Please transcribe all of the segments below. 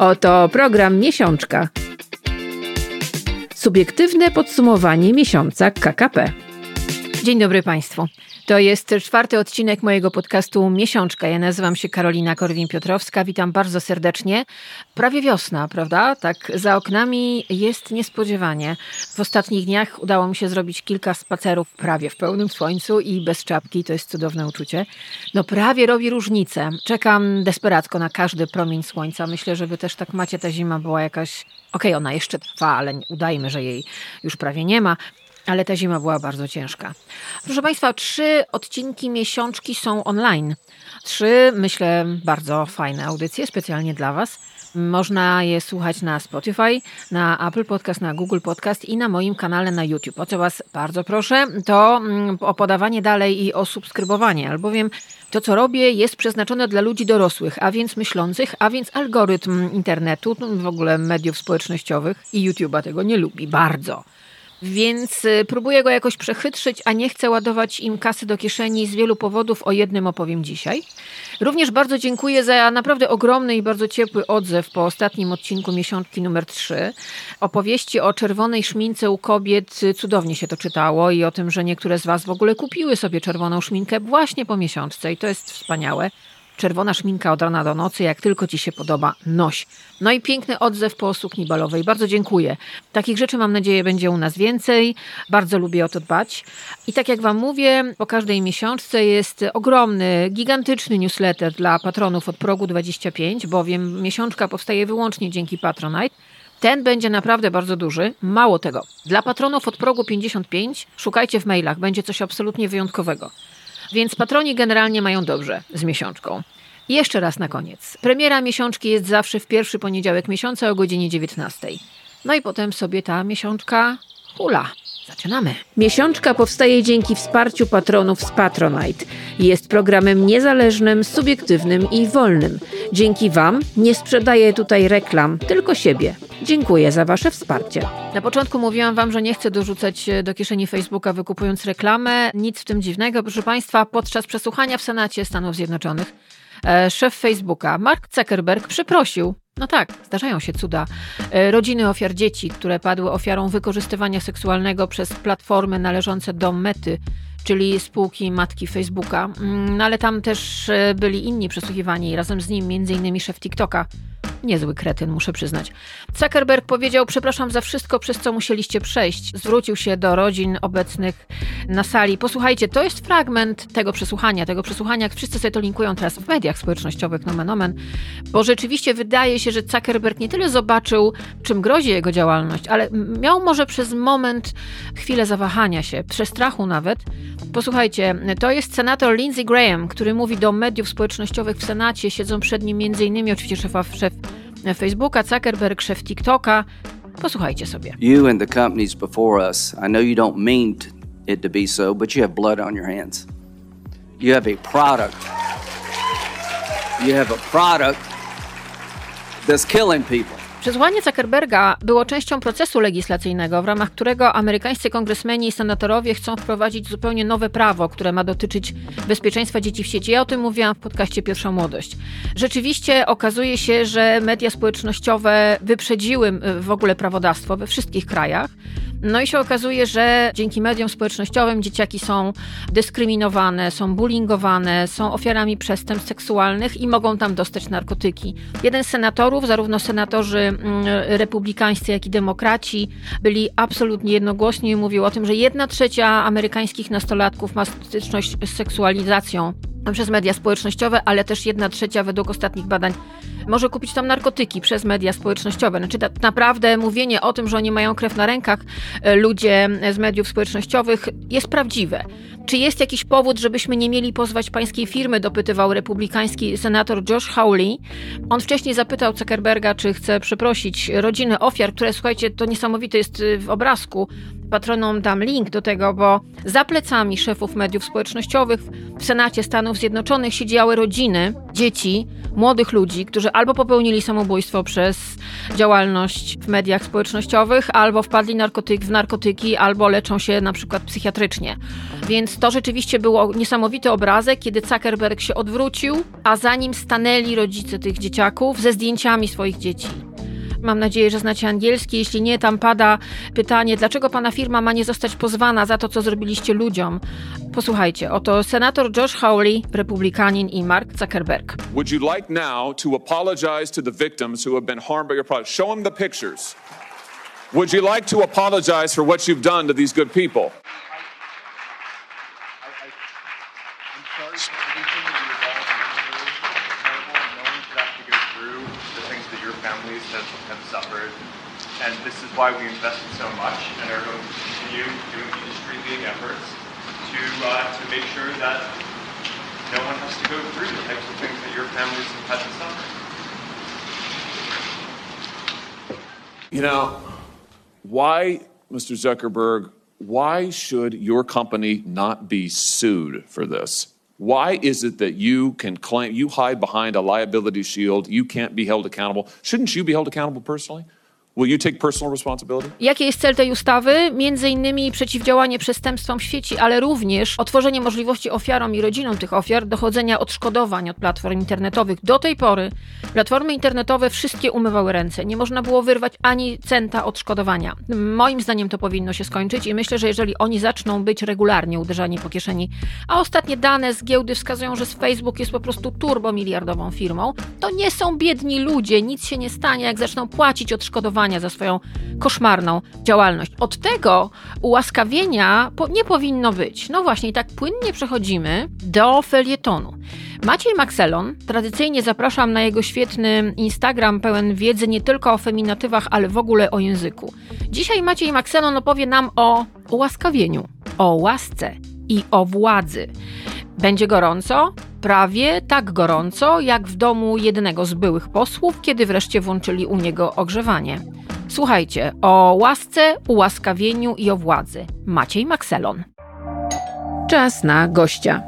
Oto program Miesiączka. Subiektywne podsumowanie miesiąca KKP. Dzień dobry Państwu. To jest czwarty odcinek mojego podcastu Miesiączka. Ja nazywam się Karolina Korwin-Piotrowska. Witam bardzo serdecznie. Prawie wiosna, prawda? Tak za oknami jest niespodziewanie. W ostatnich dniach udało mi się zrobić kilka spacerów prawie w pełnym słońcu i bez czapki. To jest cudowne uczucie. No prawie robi różnicę. Czekam desperacko na każdy promień słońca. Myślę, że wy też tak macie. Ta zima była jakaś... Okej, okay, ona jeszcze trwa, ale udajmy, że jej już prawie nie ma ale ta zima była bardzo ciężka. Proszę Państwa, trzy odcinki miesiączki są online. Trzy, myślę, bardzo fajne audycje specjalnie dla Was. Można je słuchać na Spotify, na Apple Podcast, na Google Podcast i na moim kanale na YouTube. O co Was bardzo proszę, to mm, o podawanie dalej i o subskrybowanie, albowiem to, co robię, jest przeznaczone dla ludzi dorosłych, a więc myślących, a więc algorytm internetu, w ogóle mediów społecznościowych i YouTube'a tego nie lubi bardzo. Więc y, próbuję go jakoś przechytrzyć, a nie chcę ładować im kasy do kieszeni z wielu powodów. O jednym opowiem dzisiaj. Również bardzo dziękuję za naprawdę ogromny i bardzo ciepły odzew po ostatnim odcinku miesiączki numer 3. Opowieści o czerwonej szmince u kobiet y, cudownie się to czytało i o tym, że niektóre z Was w ogóle kupiły sobie czerwoną szminkę właśnie po miesiączce i to jest wspaniałe czerwona szminka od rana do nocy, jak tylko Ci się podoba, noś. No i piękny odzew po sukni balowej. Bardzo dziękuję. Takich rzeczy mam nadzieję będzie u nas więcej. Bardzo lubię o to dbać. I tak jak Wam mówię, po każdej miesiączce jest ogromny, gigantyczny newsletter dla patronów od progu 25, bowiem miesiączka powstaje wyłącznie dzięki Patronite. Ten będzie naprawdę bardzo duży. Mało tego. Dla patronów od progu 55 szukajcie w mailach, będzie coś absolutnie wyjątkowego. Więc patroni generalnie mają dobrze z miesiączką. I jeszcze raz na koniec. Premiera miesiączki jest zawsze w pierwszy poniedziałek miesiąca o godzinie 19. No i potem sobie ta miesiączka hula. Zaczynamy. Miesiączka powstaje dzięki wsparciu patronów z Patronite. Jest programem niezależnym, subiektywnym i wolnym. Dzięki Wam nie sprzedaję tutaj reklam, tylko siebie. Dziękuję za Wasze wsparcie. Na początku mówiłam Wam, że nie chcę dorzucać e, do kieszeni Facebooka wykupując reklamę. Nic w tym dziwnego, proszę Państwa. Podczas przesłuchania w Senacie Stanów Zjednoczonych e, szef Facebooka, Mark Zuckerberg, przeprosił no tak, zdarzają się cuda. E, rodziny ofiar dzieci, które padły ofiarą wykorzystywania seksualnego przez platformy należące do Mety, czyli spółki matki Facebooka. Mm, no ale tam też byli inni przesłuchiwani razem z nim, innymi szef TikToka, Niezły kretyn, muszę przyznać. Zuckerberg powiedział: Przepraszam za wszystko, przez co musieliście przejść. Zwrócił się do rodzin obecnych na sali. Posłuchajcie, to jest fragment tego przesłuchania. Tego przesłuchania, wszyscy sobie to linkują teraz w mediach społecznościowych, nomen omen, bo rzeczywiście wydaje się, że Zuckerberg nie tyle zobaczył, czym grozi jego działalność, ale miał może przez moment chwilę zawahania się, przestrachu nawet. Posłuchajcie, to jest senator Lindsey Graham, który mówi do mediów społecznościowych w Senacie. Siedzą przed nim m.in. oczywiście szefa, szef Facebooka, Zuckerberg, szef TikToka. Posłuchajcie sobie. You and the companies before us, I know you don't mean it to be so, but you have blood on your hands. You have a product. You have a product that's killing people. Przesłanie Zuckerberga było częścią procesu legislacyjnego, w ramach którego amerykańscy kongresmeni i senatorowie chcą wprowadzić zupełnie nowe prawo, które ma dotyczyć bezpieczeństwa dzieci w sieci. Ja o tym mówiłam w podcaście Pierwsza Młodość. Rzeczywiście okazuje się, że media społecznościowe wyprzedziły w ogóle prawodawstwo we wszystkich krajach. No i się okazuje, że dzięki mediom społecznościowym dzieciaki są dyskryminowane, są bullyingowane, są ofiarami przestępstw seksualnych i mogą tam dostać narkotyki. Jeden z senatorów, zarówno senatorzy mm, republikańscy, jak i demokraci, byli absolutnie jednogłośni i mówił o tym, że jedna trzecia amerykańskich nastolatków ma styczność z seksualizacją przez media społecznościowe, ale też jedna trzecia według ostatnich badań może kupić tam narkotyki przez media społecznościowe. Znaczy tak naprawdę mówienie o tym, że oni mają krew na rękach, e, ludzie z mediów społecznościowych jest prawdziwe. Czy jest jakiś powód, żebyśmy nie mieli pozwać pańskiej firmy, dopytywał republikański senator Josh Hawley. On wcześniej zapytał Zuckerberga, czy chce przeprosić rodziny ofiar, które, słuchajcie, to niesamowite jest y, w obrazku. Patronom dam link do tego, bo za plecami szefów mediów społecznościowych w Senacie Stanów Zjednoczonych siedziały rodziny, dzieci, młodych ludzi, którzy albo popełnili samobójstwo przez działalność w mediach społecznościowych, albo wpadli narkotyk, w narkotyki, albo leczą się na przykład psychiatrycznie. Więc To rzeczywiście było niesamowity obrazek, kiedy Zuckerberg się odwrócił, a za nim stanęli rodzice tych dzieciaków ze zdjęciami swoich dzieci. Mam nadzieję, że znacie angielski. Jeśli nie, tam pada pytanie, dlaczego pana firma ma nie zostać pozwana za to, co zrobiliście ludziom? Posłuchajcie, oto senator Josh Hawley, republikanin i Mark Zuckerberg. Would you like now to apologize to the victims who have been harmed by your product? Show them the pictures. Would you like to apologize for what you've done to these good people? And this is why we invested so much and are going to continue doing industry-leading efforts to, uh, to make sure that no one has to go through the types of things that your families have had to suffer. You know, why, Mr. Zuckerberg, why should your company not be sued for this? Why is it that you can claim, you hide behind a liability shield, you can't be held accountable? Shouldn't you be held accountable personally? Will you take personal responsibility? Jaki jest cel tej ustawy? Między innymi przeciwdziałanie przestępstwom w sieci, ale również otworzenie możliwości ofiarom i rodzinom tych ofiar dochodzenia odszkodowań od platform internetowych. Do tej pory platformy internetowe wszystkie umywały ręce. Nie można było wyrwać ani centa odszkodowania. Moim zdaniem to powinno się skończyć i myślę, że jeżeli oni zaczną być regularnie uderzani po kieszeni, a ostatnie dane z giełdy wskazują, że Facebook jest po prostu turbomiliardową firmą, to nie są biedni ludzie, nic się nie stanie, jak zaczną płacić odszkodowania za swoją koszmarną działalność. Od tego ułaskawienia nie powinno być. No właśnie, tak płynnie przechodzimy do felietonu. Maciej Maxelon, tradycyjnie zapraszam na jego świetny Instagram pełen wiedzy nie tylko o feminatywach, ale w ogóle o języku. Dzisiaj Maciej Maxelon opowie nam o ułaskawieniu, o łasce i o władzy. Będzie gorąco, prawie tak gorąco, jak w domu jednego z byłych posłów, kiedy wreszcie włączyli u niego ogrzewanie. Słuchajcie, o łasce, ułaskawieniu i o władzy. Maciej Makselon. Czas na gościa.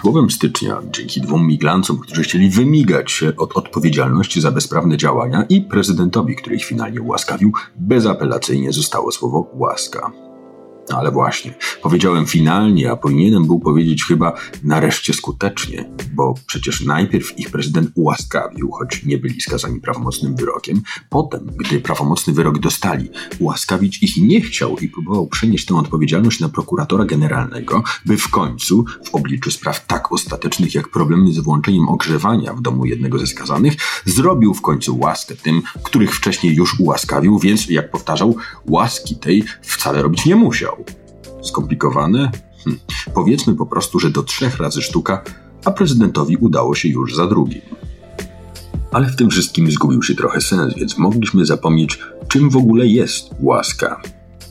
Słowem stycznia, dzięki dwóm migrancom, którzy chcieli wymigać się od odpowiedzialności za bezprawne działania i prezydentowi, który ich finalnie ułaskawił, bezapelacyjnie zostało słowo łaska. No ale właśnie, powiedziałem finalnie, a powinienem był powiedzieć chyba nareszcie skutecznie, bo przecież najpierw ich prezydent ułaskawił, choć nie byli skazani prawomocnym wyrokiem. Potem, gdy prawomocny wyrok dostali, ułaskawić ich nie chciał i próbował przenieść tę odpowiedzialność na prokuratora generalnego, by w końcu, w obliczu spraw tak ostatecznych jak problemy z włączeniem ogrzewania w domu jednego ze skazanych, zrobił w końcu łaskę tym, których wcześniej już ułaskawił, więc, jak powtarzał, łaski tej wcale robić nie musiał. Skomplikowane? Hm. Powiedzmy po prostu, że do trzech razy sztuka, a prezydentowi udało się już za drugim. Ale w tym wszystkim zgubił się trochę sens, więc mogliśmy zapomnieć, czym w ogóle jest łaska.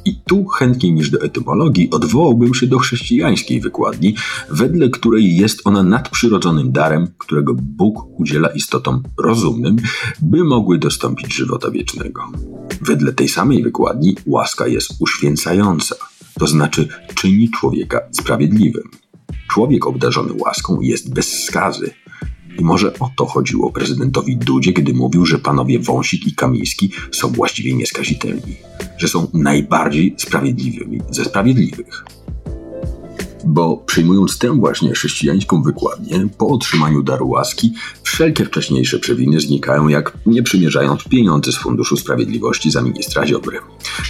I tu chętniej niż do etymologii odwołałbym się do chrześcijańskiej wykładni, wedle której jest ona nadprzyrodzonym darem, którego Bóg udziela istotom rozumnym, by mogły dostąpić żywota wiecznego. Wedle tej samej wykładni łaska jest uświęcająca – to znaczy czyni człowieka sprawiedliwym. Człowiek obdarzony łaską jest bez skazy. I może o to chodziło prezydentowi Dudzie, gdy mówił, że panowie Wąsik i Kamiński są właściwie nieskazitelni, że są najbardziej sprawiedliwymi ze sprawiedliwych bo przyjmując tę właśnie chrześcijańską wykładnię, po otrzymaniu daru łaski, wszelkie wcześniejsze przewiny znikają, jak nie przymierzając pieniądze z Funduszu Sprawiedliwości za ministra Ziobry.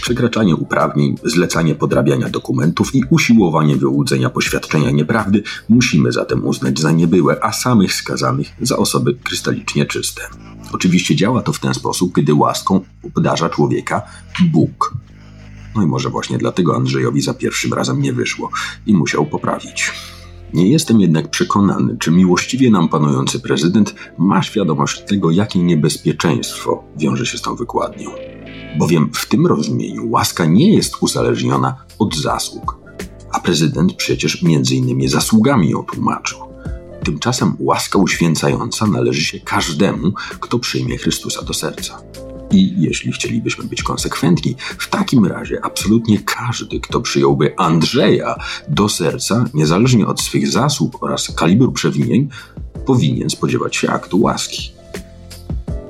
Przekraczanie uprawnień, zlecanie podrabiania dokumentów i usiłowanie wyłudzenia poświadczenia nieprawdy musimy zatem uznać za niebyłe, a samych skazanych za osoby krystalicznie czyste. Oczywiście działa to w ten sposób, gdy łaską obdarza człowieka Bóg, no i może właśnie dlatego Andrzejowi za pierwszym razem nie wyszło i musiał poprawić. Nie jestem jednak przekonany, czy miłościwie nam panujący prezydent ma świadomość tego, jakie niebezpieczeństwo wiąże się z tą wykładnią. Bowiem w tym rozumieniu łaska nie jest uzależniona od zasług, a prezydent przecież między innymi zasługami ją tłumaczył. Tymczasem łaska uświęcająca należy się każdemu, kto przyjmie Chrystusa do serca. I jeśli chcielibyśmy być konsekwentni, w takim razie absolutnie każdy, kto przyjąłby Andrzeja do serca, niezależnie od swych zasług oraz kalibru przewinień, powinien spodziewać się aktu łaski.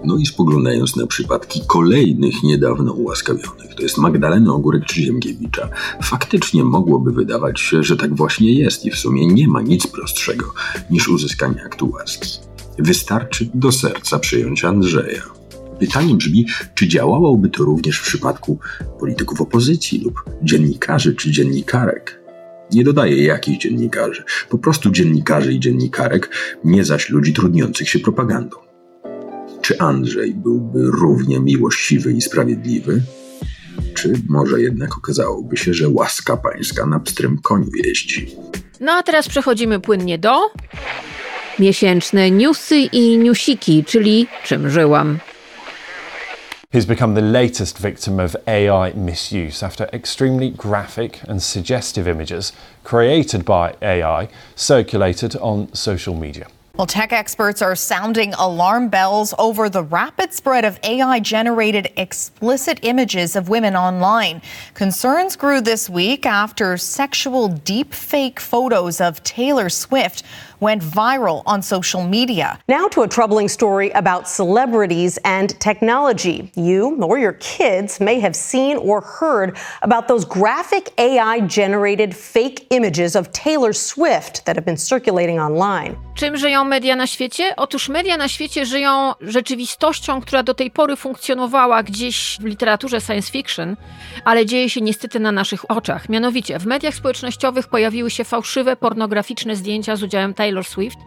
No i spoglądając na przypadki kolejnych niedawno ułaskawionych, to jest Magdaleny Ogórek czy Ziemkiewicza, faktycznie mogłoby wydawać się, że tak właśnie jest i w sumie nie ma nic prostszego niż uzyskanie aktu łaski. Wystarczy do serca przyjąć Andrzeja. Pytanie brzmi, czy działałoby to również w przypadku polityków opozycji lub dziennikarzy czy dziennikarek? Nie dodaję jakich dziennikarzy, po prostu dziennikarzy i dziennikarek, nie zaś ludzi trudniących się propagandą. Czy Andrzej byłby równie miłościwy i sprawiedliwy? Czy może jednak okazałoby się, że łaska pańska na pstrym koniu jeździ? No a teraz przechodzimy płynnie do miesięczne newsy i newsiki, czyli czym żyłam. He's become the latest victim of AI misuse after extremely graphic and suggestive images created by AI circulated on social media. Well, tech experts are sounding alarm bells over the rapid spread of AI generated explicit images of women online. Concerns grew this week after sexual deepfake photos of Taylor Swift went viral on social media. Now to a troubling story about celebrities and technology. You or your kids may have seen or heard about those graphic AI generated fake images of Taylor Swift that have been circulating online. Czym żyją media na świecie? Otóż media na świecie żyją rzeczywistością, która do tej pory funkcjonowała gdzieś w literaturze science fiction, ale dzieje się niestety na naszych oczach. Mianowicie w mediach społecznościowych pojawiły się fałszywe, pornograficzne zdjęcia z udziałem Taylor Swift,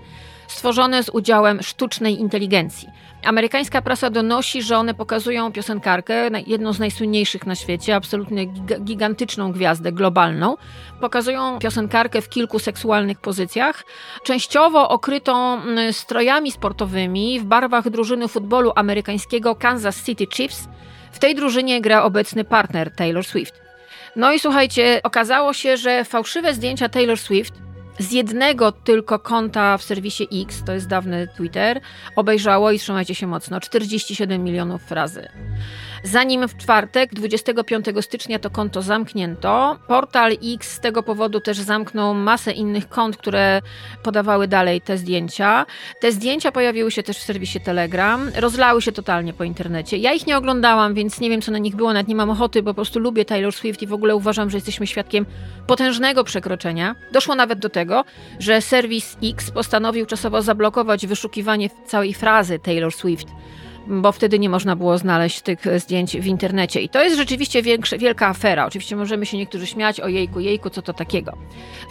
stworzone z udziałem sztucznej inteligencji. Amerykańska prasa donosi, że one pokazują piosenkarkę, jedną z najsłynniejszych na świecie, absolutnie gigantyczną gwiazdę globalną. Pokazują piosenkarkę w kilku seksualnych pozycjach, częściowo okrytą mm, strojami sportowymi w barwach drużyny futbolu amerykańskiego Kansas City Chiefs. W tej drużynie gra obecny partner Taylor Swift. No i słuchajcie, okazało się, że fałszywe zdjęcia Taylor Swift z jednego tylko konta w serwisie X, to jest dawny Twitter, obejrzało i trzymajcie się mocno 47 milionów razy. Zanim w czwartek, 25 stycznia, to konto zamknięto, portal X z tego powodu też zamknął masę innych kont, które podawały dalej te zdjęcia. Te zdjęcia pojawiły się też w serwisie Telegram, rozlały się totalnie po internecie. Ja ich nie oglądałam, więc nie wiem, co na nich było, nawet nie mam ochoty, bo po prostu lubię Taylor Swift i w ogóle uważam, że jesteśmy świadkiem potężnego przekroczenia. Doszło nawet do tego, że serwis X postanowił czasowo zablokować wyszukiwanie całej frazy Taylor Swift bo wtedy nie można było znaleźć tych zdjęć w internecie. I to jest rzeczywiście większa, wielka afera. Oczywiście możemy się niektórzy śmiać o jejku, jejku, co to takiego.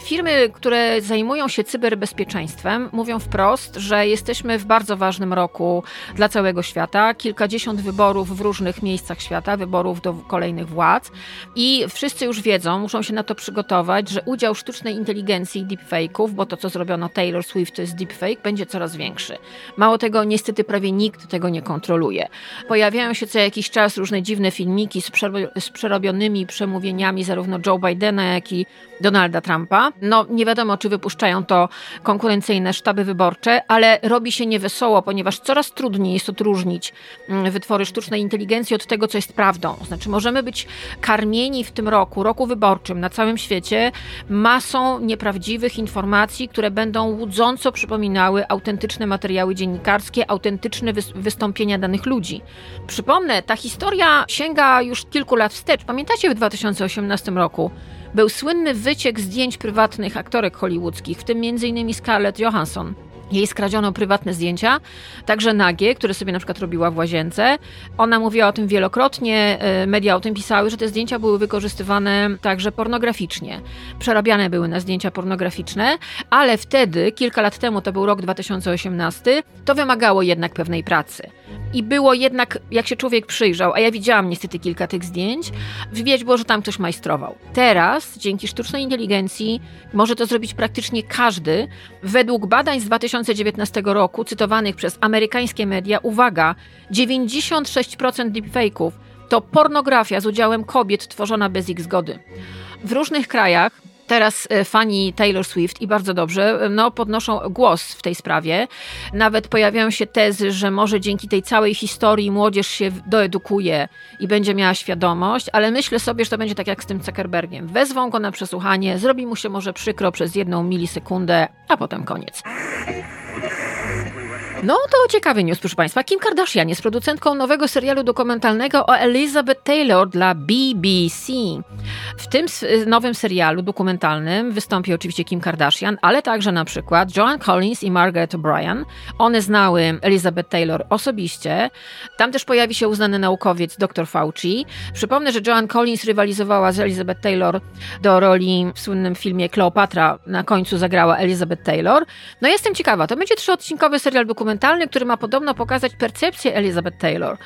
Firmy, które zajmują się cyberbezpieczeństwem, mówią wprost, że jesteśmy w bardzo ważnym roku dla całego świata. Kilkadziesiąt wyborów w różnych miejscach świata, wyborów do kolejnych władz. I wszyscy już wiedzą, muszą się na to przygotować, że udział sztucznej inteligencji deepfake'ów, bo to, co zrobiono Taylor Swift, to jest deepfake, będzie coraz większy. Mało tego, niestety prawie nikt tego nie kontroluje kontroluje. Pojawiają się co jakiś czas różne dziwne filmiki z, z przerobionymi przemówieniami zarówno Joe Bidena, jak i Donalda Trumpa. No nie wiadomo, czy wypuszczają to konkurencyjne sztaby wyborcze, ale robi się niewesoło, ponieważ coraz trudniej jest odróżnić mm, wytwory sztucznej inteligencji od tego, co jest prawdą. Znaczy możemy być karmieni w tym roku, roku wyborczym na całym świecie masą nieprawdziwych informacji, które będą łudząco przypominały autentyczne materiały dziennikarskie, autentyczne wystąpienia danych ludzi. Przypomnę, ta historia sięga już kilku lat wstecz. Pamiętacie w 2018 roku? Był słynny wyciek zdjęć prywatnych aktorek hollywoodzkich, w tym m.in. Scarlett Johansson. Jej skradziono prywatne zdjęcia, także nagie, które sobie na przykład robiła w łazience. Ona mówiła o tym wielokrotnie, e, media o tym pisały, że te zdjęcia były wykorzystywane także pornograficznie. Przerabiane były na zdjęcia pornograficzne, ale wtedy, kilka lat temu, to był rok 2018, to wymagało jednak pewnej pracy. I było jednak, jak się człowiek przyjrzał, a ja widziałam niestety kilka tych zdjęć, widać było, że tam ktoś majstrował. Teraz, dzięki sztucznej inteligencji, może to zrobić praktycznie każdy. Według badań z 2019 roku, cytowanych przez amerykańskie media, uwaga, 96% deepfake'ów to pornografia z udziałem kobiet tworzona bez ich zgody. W różnych krajach teraz e, fani Taylor Swift i bardzo dobrze, e, no, podnoszą głos w tej sprawie. Nawet pojawiają się tezy, że może dzięki tej całej historii młodzież się doedukuje i będzie miała świadomość, ale myślę sobie, że to będzie tak jak z tym Zuckerbergiem. Wezwą go na przesłuchanie, zrobi mu się może przykro przez jedną milisekundę, a potem koniec. No to ciekawy news, proszę Państwa. Kim Kardashian jest producentką nowego serialu dokumentalnego o Elizabeth Taylor dla BBC. W tym nowym serialu dokumentalnym wystąpi oczywiście Kim Kardashian, ale także na przykład Joan Collins i Margaret O'Brien. One znały Elizabeth Taylor osobiście. Tam też pojawi się uznany naukowiec dr Fauci. Przypomnę, że Joan Collins rywalizowała z Elizabeth Taylor do roli w słynnym filmie Kleopatra. Na końcu zagrała Elizabeth Taylor. No jestem ciekawa, to będzie trzyodcinkowy serial dokumentalny, który ma podobno pokazać percepcję Elizabeth Taylor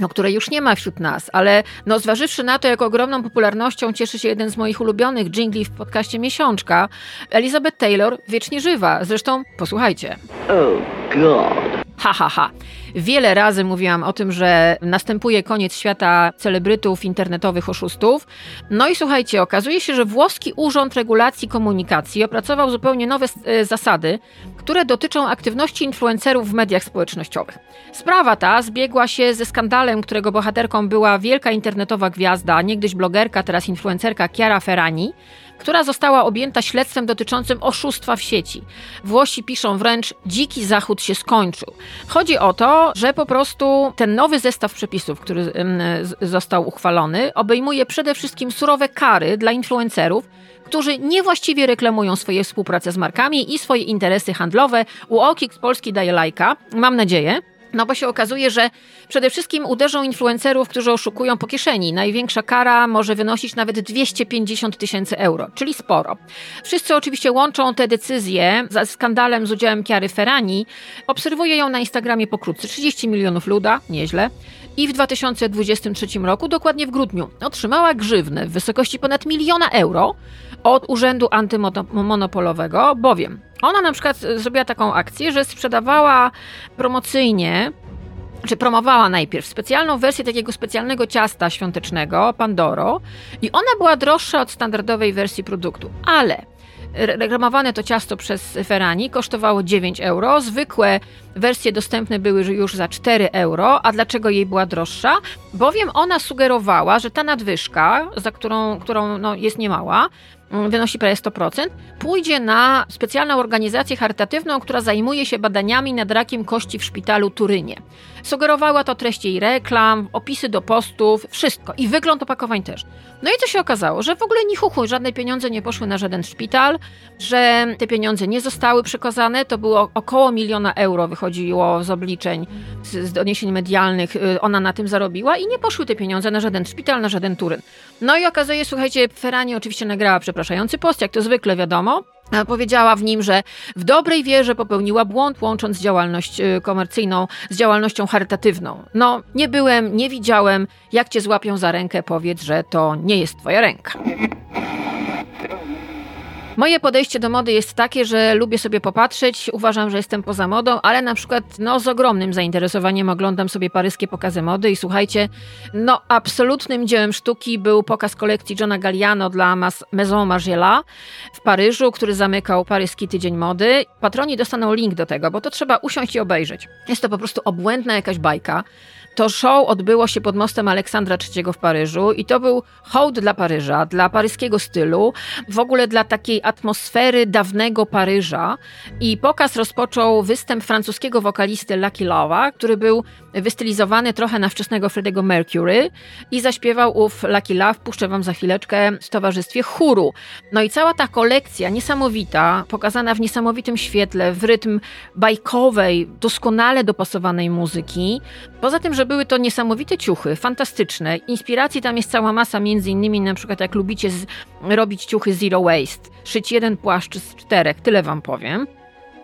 no, której już nie ma wśród nas, ale no, zważywszy na to, jak ogromną popularnością cieszy się jeden z moich ulubionych jingli w podcaście Miesiączka, Elizabeth Taylor wiecznie żywa. Zresztą posłuchajcie. Oh God. Ha, ha, ha. Wiele razy mówiłam o tym, że następuje koniec świata celebrytów, internetowych oszustów. No i słuchajcie, okazuje się, że włoski Urząd Regulacji Komunikacji opracował zupełnie nowe e, zasady, które dotyczą aktywności influencerów w mediach społecznościowych. Sprawa ta zbiegła się ze skandalem, którego bohaterką była wielka internetowa gwiazda, niegdyś blogerka, teraz influencerka Chiara Ferrani, która została objęta śledztwem dotyczącym oszustwa w sieci. Włosi piszą wręcz, dziki zachód się skończył. Chodzi o to, że po prostu ten nowy zestaw przepisów, który został uchwalony, obejmuje przede wszystkim surowe kary dla influencerów, którzy niewłaściwie reklamują swoje współpracę z markami i swoje interesy handlowe. U OKX Polski daje lajka, mam nadzieję. No bo się okazuje, że przede wszystkim uderzą influencerów, którzy oszukują po kieszeni. Największa kara może wynosić nawet 250 tysięcy euro, czyli sporo. Wszyscy oczywiście łączą te decyzje ze skandalem z udziałem Kiary Ferrani. Obserwuję ją na Instagramie pokrótce. 30 milionów luda, nieźle. I w 2023 roku, dokładnie w grudniu, otrzymała grzywnę w wysokości ponad miliona euro od Urzędu Antymonopolowego, bowiem ona na przykład zrobiła taką akcję, że sprzedawała promocyjnie czy promowała najpierw specjalną wersję takiego specjalnego ciasta świątecznego, Pandoro, i ona była droższa od standardowej wersji produktu, ale reklamowane to ciasto przez Ferrani kosztowało 9 euro, zwykłe wersje dostępne były już za 4 euro, a dlaczego jej była droższa? Bowiem ona sugerowała, że ta nadwyżka, za którą, którą no, jest niemała, Mm, wynosi prawie 100%, pójdzie na specjalną organizację charytatywną, która zajmuje się badaniami nad rakiem kości w szpitalu Turynie. Sugerowała to treść jej reklam, opisy do postów, wszystko i wygląd opakowań też. No i co się okazało, że w ogóle ni chuchu, żadne pieniądze nie poszły na żaden szpital, że te pieniądze nie zostały przekazane, to było około miliona euro wychodziło z obliczeń, z, z doniesień medialnych, y, ona na tym zarobiła i nie poszły te pieniądze na żaden szpital, na żaden Turyn. No i okazuje słuchajcie, Ferrani oczywiście nagrała przepraszający post, jak to zwykle wiadomo, Powiedziała w nim, że w dobrej wierze popełniła błąd, łącząc działalność y, komercyjną z działalnością charytatywną. No, nie byłem, nie widziałem. Jak cię złapią za rękę, powiedz, że to nie jest twoja ręka. Moje podejście do mody jest takie, że lubię sobie popatrzeć, uważam, że jestem poza modą, ale na przykład no, z ogromnym zainteresowaniem oglądam sobie paryskie pokazy mody i słuchajcie, no absolutnym dziełem sztuki był pokaz kolekcji Johna Galliano dla Maison Margiela w Paryżu, który zamykał paryski tydzień mody. Patroni dostaną link do tego, bo to trzeba usiąść i obejrzeć. Jest to po prostu obłędna jakaś bajka. To show odbyło się pod mostem Aleksandra III w Paryżu i to był hołd dla Paryża, dla paryskiego stylu, w ogóle dla takiej atmosfery dawnego Paryża. I pokaz rozpoczął występ francuskiego wokalisty Lucky Love'a, który był wystylizowany trochę na wczesnego Freddie'ego Mercury i zaśpiewał ów Lucky Love, puszczę wam za chwileczkę, w towarzystwie chóru. No i cała ta kolekcja niesamowita, pokazana w niesamowitym świetle, w rytm bajkowej, doskonale dopasowanej muzyki. Poza tym, że były to niesamowite ciuchy, fantastyczne. Inspiracji tam jest cała masa, między innymi na przykład jak lubicie z, robić ciuchy zero waste, szyć jeden płaszcz z czterech, tyle wam powiem.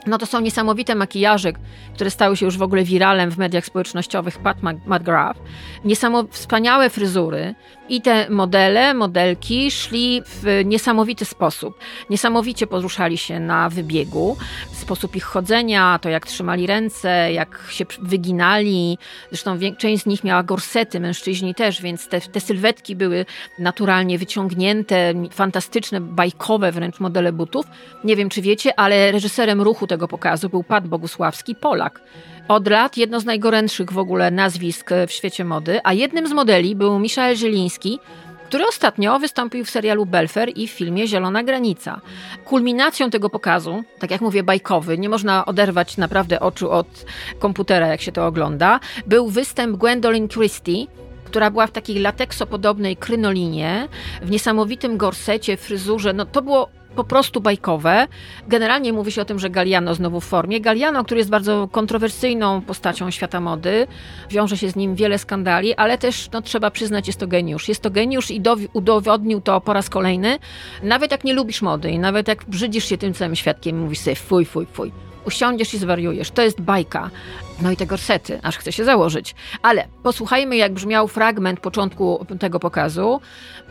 No to są niesamowite makijaże, które stały się już w ogóle wiralem w mediach społecznościowych Pat McGrath. Niesamowite, wspaniałe fryzury i te modele, modelki szli w niesamowity sposób. Niesamowicie poruszali się na wybiegu. Sposób ich chodzenia, to jak trzymali ręce, jak się wyginali. Zresztą część z nich miała gorsety, mężczyźni też, więc te, te sylwetki były naturalnie wyciągnięte, fantastyczne, bajkowe wręcz modele butów. Nie wiem, czy wiecie, ale reżyserem ruchu tego pokazu był Pat Bogusławski, Polak. Od lat jedno z najgorętszych w ogóle nazwisk w świecie mody, a jednym z modeli był Michael Zieliński, który ostatnio wystąpił w serialu Belfer i w filmie Zielona Granica. Kulminacją tego pokazu, tak jak mówię, bajkowy, nie można oderwać naprawdę oczu od komputera, jak się to ogląda, był występ Gwendolyn Christie, która była w takiej lateksopodobnej krynolinie, w niesamowitym gorsecie, fryzurze. No to było po prostu bajkowe. Generalnie mówi się o tym, że Galliano znowu w formie. Galliano, który jest bardzo kontrowersyjną postacią świata mody, wiąże się z nim wiele skandali, ale też no, trzeba przyznać, jest to geniusz. Jest to geniusz i udowodnił to po raz kolejny. Nawet jak nie lubisz mody i nawet jak brzydzisz się tym całym świadkiem, mówisz sobie fuj, fuj, fuj usiądziesz i zwariujesz. To jest bajka. No i te gorsety, aż chce się założyć. Ale posłuchajmy, jak brzmiał fragment początku tego pokazu.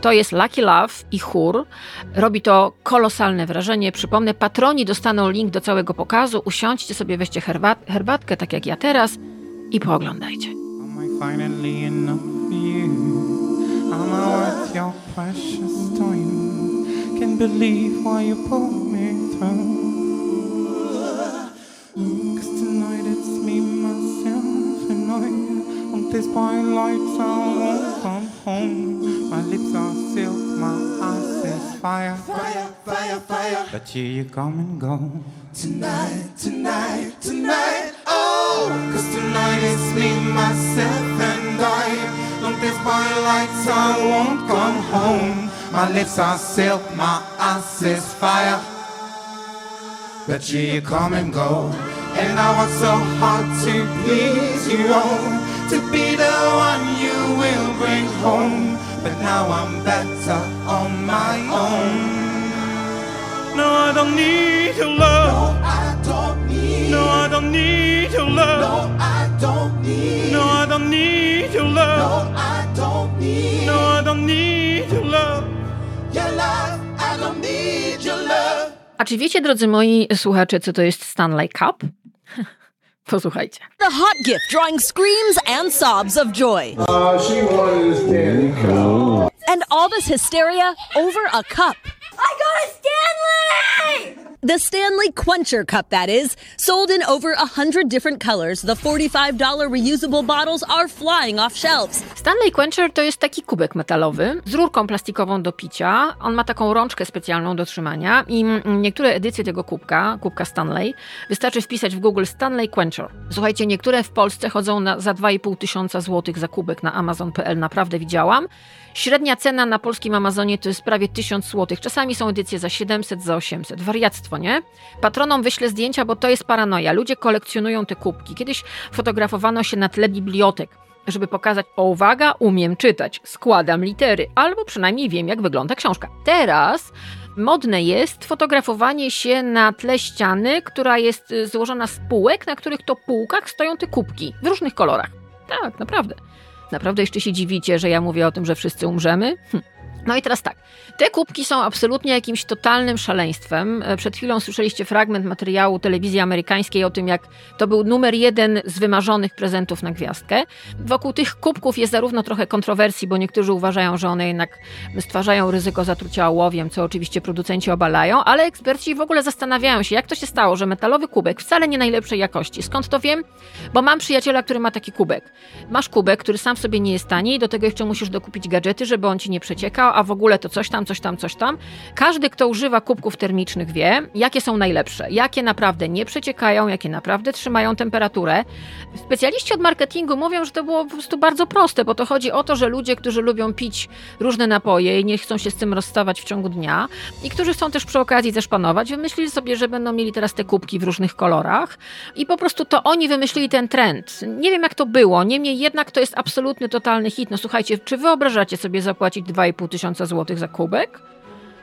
To jest Lucky Love i chór. Robi to kolosalne wrażenie. Przypomnę, patroni dostaną link do całego pokazu. Usiądźcie sobie, weźcie herbat herbatkę, tak jak ja teraz i pooglądajcie. Can believe this fine lights, I won't come home. My lips are silk, my eyes is fire. Fire, fire, fire. But here you come and go. Tonight, tonight, tonight. Oh, cause tonight it's me, myself, and I. On this lights, I won't come home. My lips are silk, my eyes is fire. But you come and go. And I work so hard to please you all, to be the one you will bring home. But now I'm better on my own. No, I don't need your love. No, I don't need. No, I don't need your love. No, I don't need. No, I don't need your love. No, I don't need. No, I don't need your love. Your love, I don't need your love. A czy wiecie, drodzy moi słuchacze, co to jest Stanley Cup? Posłuchajcie. The hot gift drawing screams and sobs of joy. Uh, she wanted Stanley Cup. And all this hysteria over a cup. I got a Stanley! The Stanley Quencher Cup, that is. Sold in over a hundred different colors, the $45 reusable bottles are flying off shelves. Stanley Quencher to jest taki kubek metalowy z rurką plastikową do picia. On ma taką rączkę specjalną do trzymania i niektóre edycje tego kubka, kubka Stanley, wystarczy wpisać w Google Stanley Quencher. Słuchajcie, niektóre w Polsce chodzą na, za 2,5 tysiąca złotych za kubek na amazon.pl, naprawdę widziałam. Średnia cena na polskim Amazonie to jest prawie 1000 zł. Czasami są edycje za 700, za 800. Wariactwo, nie? Patronom wyślę zdjęcia, bo to jest paranoja. Ludzie kolekcjonują te kubki. Kiedyś fotografowano się na tle bibliotek żeby pokazać, o uwaga, umiem czytać, składam litery, albo przynajmniej wiem, jak wygląda książka. Teraz modne jest fotografowanie się na tle ściany, która jest y, złożona z półek, na których to półkach stoją te kubki w różnych kolorach. Tak, naprawdę. Naprawdę jeszcze się dziwicie, że ja mówię o tym, że wszyscy umrzemy? Hm. No i teraz tak. Te kubki są absolutnie jakimś totalnym szaleństwem. E, przed chwilą słyszeliście fragment materiału telewizji amerykańskiej o tym, jak to był numer jeden z wymarzonych prezentów na gwiazdkę. Wokół tych kubków jest zarówno trochę kontrowersji, bo niektórzy uważają, że one jednak stwarzają ryzyko zatrucia ołowiem, co oczywiście producenci obalają, ale eksperci w ogóle zastanawiają się, jak to się stało, że metalowy kubek wcale nie najlepszej jakości. Skąd to wiem? Bo mam przyjaciela, który ma taki kubek. Masz kubek, który sam w sobie nie jest tani i do tego jeszcze musisz dokupić gadżety, żeby on ci nie przeciekał, a w ogóle to coś tam, coś tam, coś tam. Każdy, kto używa kubków termicznych wie, jakie są najlepsze, jakie naprawdę nie przeciekają, jakie naprawdę trzymają temperaturę. Specjaliści od marketingu mówią, że to było po prostu bardzo proste, bo to chodzi o to, że ludzie, którzy lubią pić różne napoje i nie chcą się z tym rozstawać w ciągu dnia i którzy chcą też przy okazji zeszpanować, wymyślili sobie, że będą mieli teraz te kubki w różnych kolorach i po prostu to oni wymyślili ten trend. Nie wiem jak to było, niemniej jednak to jest absolutny, totalny hit. No słuchajcie, czy wyobrażacie sobie zapłacić 2,5 tysiąca tysiąca złotych za kubek?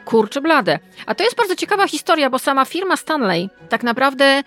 Kurczę blade. A to jest bardzo ciekawa historia, bo sama firma Stanley tak naprawdę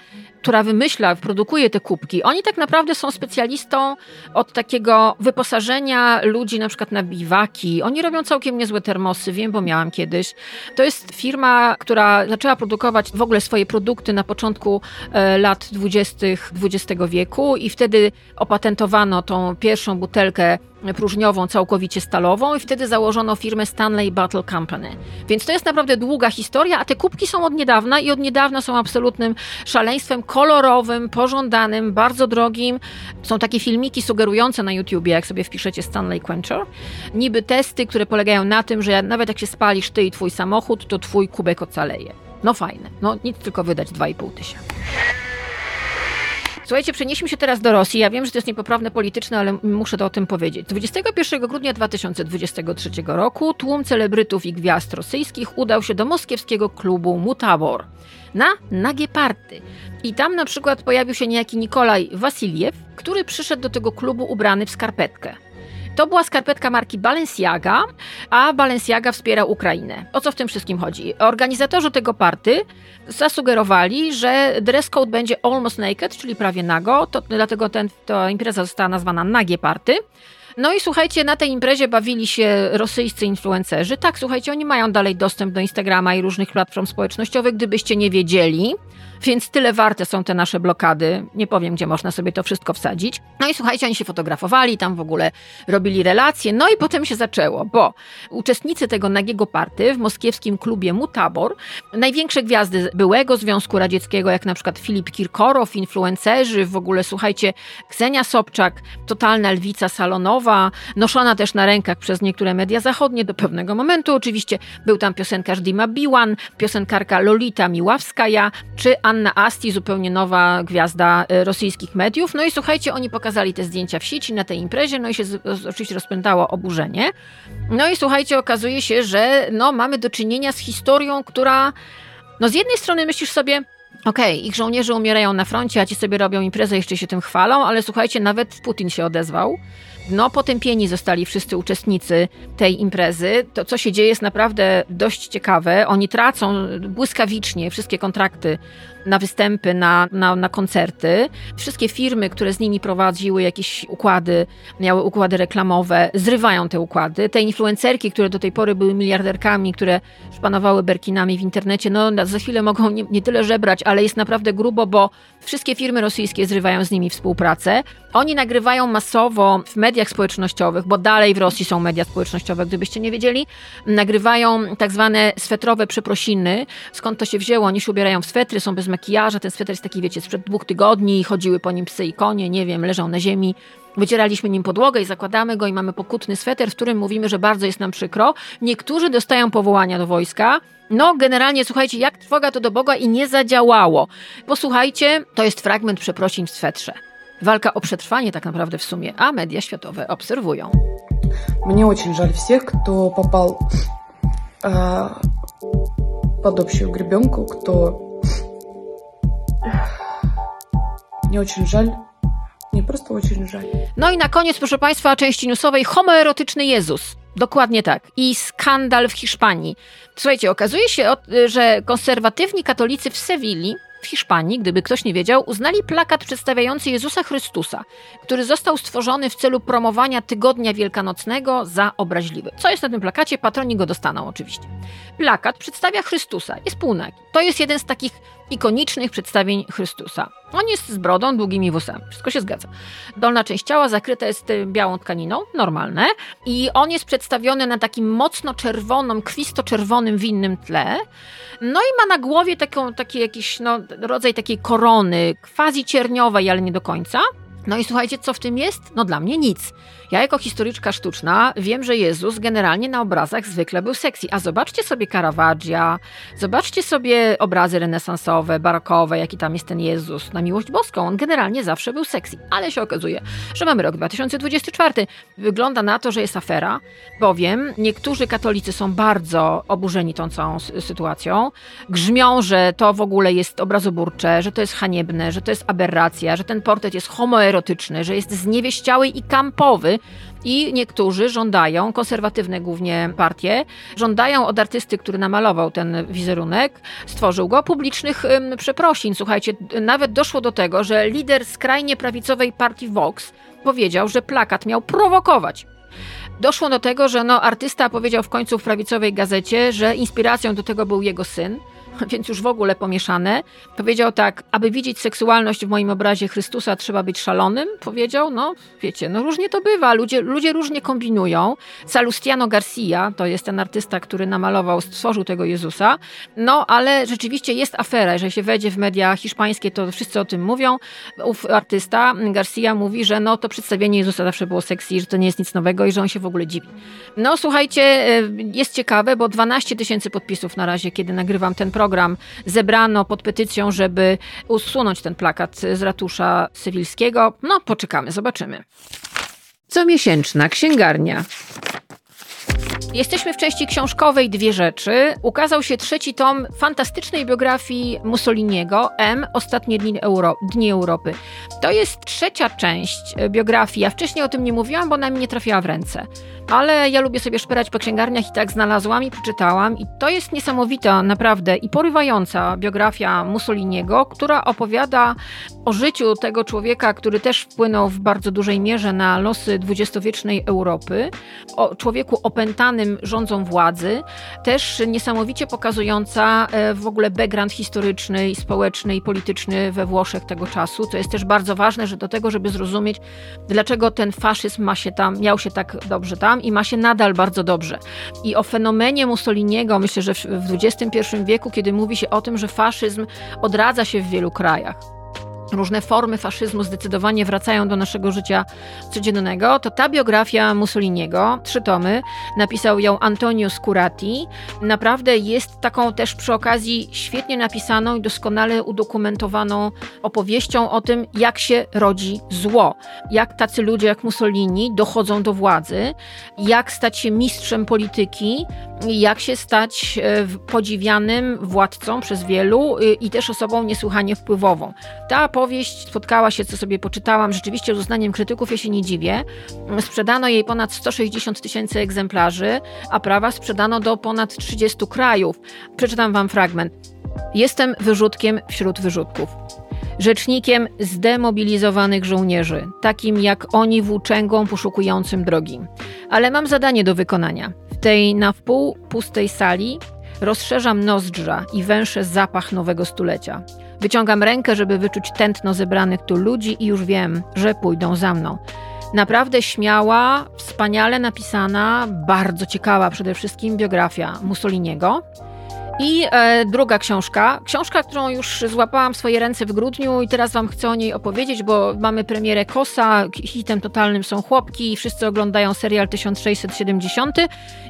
która wymyśla, produkuje te kubki, oni tak naprawdę są specjalistą od takiego wyposażenia ludzi na przykład na biwaki. Oni robią całkiem niezłe termosy, wiem, bo miałam kiedyś. To jest firma, która zaczęła produkować w ogóle swoje produkty na początku e, lat 20. XX wieku i wtedy opatentowano tą pierwszą butelkę próżniową, całkowicie stalową i wtedy założono firmę Stanley Bottle Company. Więc to jest naprawdę długa historia, a te kubki są od niedawna i od niedawna są absolutnym szaleństwem kolorowym, pożądanym, bardzo drogim. Są takie filmiki sugerujące na YouTubie, jak sobie wpiszecie Stanley Quencher. Niby testy, które polegają na tym, że nawet jak się spalisz ty i twój samochód, to twój kubek ocaleje. No fajne. No nic tylko wydać 2,5 tysiąca. Słuchajcie, przenieśmy się teraz do Rosji. Ja wiem, że to jest niepoprawne polityczne, ale muszę to o tym powiedzieć. 21 grudnia 2023 roku tłum celebrytów i gwiazd rosyjskich udał się do moskiewskiego klubu Mutabor na nagie party. I tam na przykład pojawił się niejaki Nikolaj Wasiliew, który przyszedł do tego klubu ubrany w skarpetkę. To była skarpetka marki Balenciaga, a Balenciaga wspiera Ukrainę. O co w tym wszystkim chodzi? Organizatorzy tego party zasugerowali, że dress code będzie almost naked, czyli prawie nago, to, dlatego ten, ta impreza została nazwana Nagie Party. No i słuchajcie, na tej imprezie bawili się rosyjscy influencerzy. Tak, słuchajcie, oni mają dalej dostęp do Instagrama i różnych platform społecznościowych, gdybyście nie wiedzieli. Więc tyle warte są te nasze blokady. Nie powiem, gdzie można sobie to wszystko wsadzić. No i słuchajcie, oni się fotografowali, tam w ogóle robili relacje. No i potem się zaczęło, bo uczestnicy tego nagiego party w moskiewskim klubie Mutabor, największe gwiazdy byłego Związku Radzieckiego, jak na przykład Filip Kirkorow, influencerzy, w ogóle słuchajcie, Ksenia Sobczak, totalna lwica salonowa, noszona też na rękach przez niektóre media zachodnie do pewnego momentu. Oczywiście był tam piosenkarz Dima Biłan, piosenkarka Lolita Miławskaja, czy Anna Asti, zupełnie nowa gwiazda e, rosyjskich mediów. No i słuchajcie, oni pokazali te zdjęcia w sieci na tej imprezie, no i się oczywiście rozpętało oburzenie. No i słuchajcie, okazuje się, że no, mamy do czynienia z historią, która no z jednej strony myślisz sobie, Okej, okay, ich żołnierze umierają na froncie, a ci sobie robią imprezę, jeszcze się tym chwalą, ale słuchajcie, nawet Putin się odezwał. No, potępieni zostali wszyscy uczestnicy tej imprezy. To, co się dzieje, jest naprawdę dość ciekawe. Oni tracą błyskawicznie wszystkie kontrakty na występy, na, na, na koncerty. Wszystkie firmy, które z nimi prowadziły jakieś układy, miały układy reklamowe, zrywają te układy. Te influencerki, które do tej pory były miliarderkami, które szpanowały berkinami w internecie, no za chwilę mogą nie, nie tyle żebrać, ale jest naprawdę grubo, bo wszystkie firmy rosyjskie zrywają z nimi współpracę. Oni nagrywają masowo w mediach społecznościowych, bo dalej w Rosji są media społecznościowe, gdybyście nie wiedzieli, nagrywają tak zwane swetrowe przeprosiny. Skąd to się wzięło? Oni się ubierają w swetry, są bez makijaża. Ten sweter jest taki, wiecie, sprzed dwóch tygodni, chodziły po nim psy i konie, nie wiem, leżą na ziemi. Wycieraliśmy nim podłogę i zakładamy go i mamy pokutny sweter, w którym mówimy, że bardzo jest nam przykro. Niektórzy dostają powołania do wojska, no, generalnie słuchajcie, jak trwoga to do Boga i nie zadziałało. Posłuchajcie, to jest fragment przeprosin w swetrze. Walka o przetrwanie tak naprawdę w sumie, a media światowe obserwują. Мне очень жаль всех, кто попал э, под общую гребенку, кто... Мне очень жаль Мне просто очень жаль. No i na koniec, proszę Państwa, części newsowej homoerotyczny Jezus. Dokładnie tak. I skandal w Hiszpanii. Słuchajcie, okazuje się, że konserwatywni katolicy w Sewilli w Hiszpanii, gdyby ktoś nie wiedział, uznali plakat przedstawiający Jezusa Chrystusa, który został stworzony w celu promowania Tygodnia Wielkanocnego za obraźliwy. Co jest na tym plakacie? Patroni go dostaną oczywiście. Plakat przedstawia Chrystusa, jest półnagi. To jest jeden z takich ikonicznych przedstawień Chrystusa. On jest z brodą, długimi włosami. Wszystko się zgadza. Dolna część ciała zakryta jest y, białą tkaniną, normalne. I on jest przedstawiony na takim mocno czerwonym, krwisto-czerwonym winnym tle. No i ma na głowie taką, taki jakiś no, rodzaj takiej korony, quasi cierniowej, ale nie do końca. No i słuchajcie, co w tym jest? No dla mnie nic. Ja jako historyczka sztuczna wiem, że Jezus generalnie na obrazach zwykle był sexy. A zobaczcie sobie Caravaggia, zobaczcie sobie obrazy renesansowe, barokowe, jaki tam jest ten Jezus na miłość boską. On generalnie zawsze był sexy. Ale się okazuje, że mamy rok 2024. Wygląda na to, że jest afera, bowiem niektórzy katolicy są bardzo oburzeni tą całą sytuacją. Grzmią, że to w ogóle jest obrazoburcze, że to jest haniebne, że to jest aberracja, że ten portret jest homoerotyczny, że jest zniewieściały i kampowy, i niektórzy żądają, konserwatywne głównie partie, żądają od artysty, który namalował ten wizerunek, stworzył go, publicznych przeprosin. Słuchajcie, nawet doszło do tego, że lider skrajnie prawicowej partii Vox powiedział, że plakat miał prowokować. Doszło do tego, że no, artysta powiedział w końcu w prawicowej gazecie, że inspiracją do tego był jego syn, więc już w ogóle pomieszane. Powiedział tak, aby widzieć seksualność w moim obrazie Chrystusa, trzeba być szalonym. Powiedział, no wiecie, no różnie to bywa, ludzie, ludzie różnie kombinują. Salustiano Garcia, to jest ten artysta, który namalował, stworzył tego Jezusa, no ale rzeczywiście jest afera, jeżeli się wejdzie w media hiszpańskie, to wszyscy o tym mówią. Ów artysta Garcia mówi, że no to przedstawienie Jezusa zawsze było sexy, że to nie jest nic nowego i że on się w ogóle dziwi. No słuchajcie, e, jest ciekawe, bo 12 tysięcy podpisów na razie, kiedy nagrywam ten program, zebrano pod petycją, żeby usunąć ten plakat z ratusza cywilskiego. No poczekamy, zobaczymy. Comiesięczna księgarnia. Jesteśmy w części książkowej Dwie Rzeczy. Ukazał się trzeci tom fantastycznej biografii Mussoliniego, M. Ostatnie dni, Euro dni Europy. To jest trzecia część biografii. Ja wcześniej o tym nie mówiłam, bo ona mi nie trafiała w ręce ale ja lubię sobie szperać po księgarniach i tak znalazłam i przeczytałam. I to jest niesamowita, naprawdę i porywająca biografia Mussoliniego, która opowiada o życiu tego człowieka, który też wpłynął w bardzo dużej mierze na losy dwudziestowiecznej Europy, o człowieku opętanym rządzą władzy, też niesamowicie pokazująca e, w ogóle background historyczny, społeczny i polityczny we Włoszech tego czasu, co jest też bardzo ważne, że do tego, żeby zrozumieć, dlaczego ten faszyzm ma się tam, miał się tak dobrze tam, i ma się nadal bardzo dobrze. I o fenomenie Mussoliniego myślę, że w XXI wieku, kiedy mówi się o tym, że faszyzm odradza się w wielu krajach, różne formy faszyzmu zdecydowanie wracają do naszego życia codziennego, to ta biografia Mussoliniego, trzy tomy, napisał ją Antonio Scurati, naprawdę jest taką też przy okazji świetnie napisaną i doskonale udokumentowaną opowieścią o tym, jak się rodzi zło, jak tacy ludzie jak Mussolini dochodzą do władzy, jak stać się mistrzem polityki, jak się stać e, podziwianym władcą przez wielu y, i też osobą niesłychanie wpływową. Ta powieść spotkała się, co sobie poczytałam, rzeczywiście z uznaniem krytyków, ja się nie dziwię. Sprzedano jej ponad 160 tysięcy egzemplarzy, a prawa sprzedano do ponad 30 krajów. Przeczytam wam fragment. Jestem wyrzutkiem wśród wyrzutków. Rzecznikiem zdemobilizowanych żołnierzy, takim jak oni włóczęgą poszukującym drogi. Ale mam zadanie do wykonania. W tej na wpół pustej sali rozszerzam nozdrza i węszę zapach nowego stulecia. Wyciągam rękę, żeby wyczuć tętno zebranych tu ludzi i już wiem, że pójdą za mną. Naprawdę śmiała, wspaniale napisana, bardzo ciekawa przede wszystkim biografia Mussoliniego. I e, druga książka, książka, którą już złapałam w swoje ręce w grudniu i teraz wam chcę o niej opowiedzieć, bo mamy premierę Kosa, hitem totalnym są chłopki i wszyscy oglądają serial 1670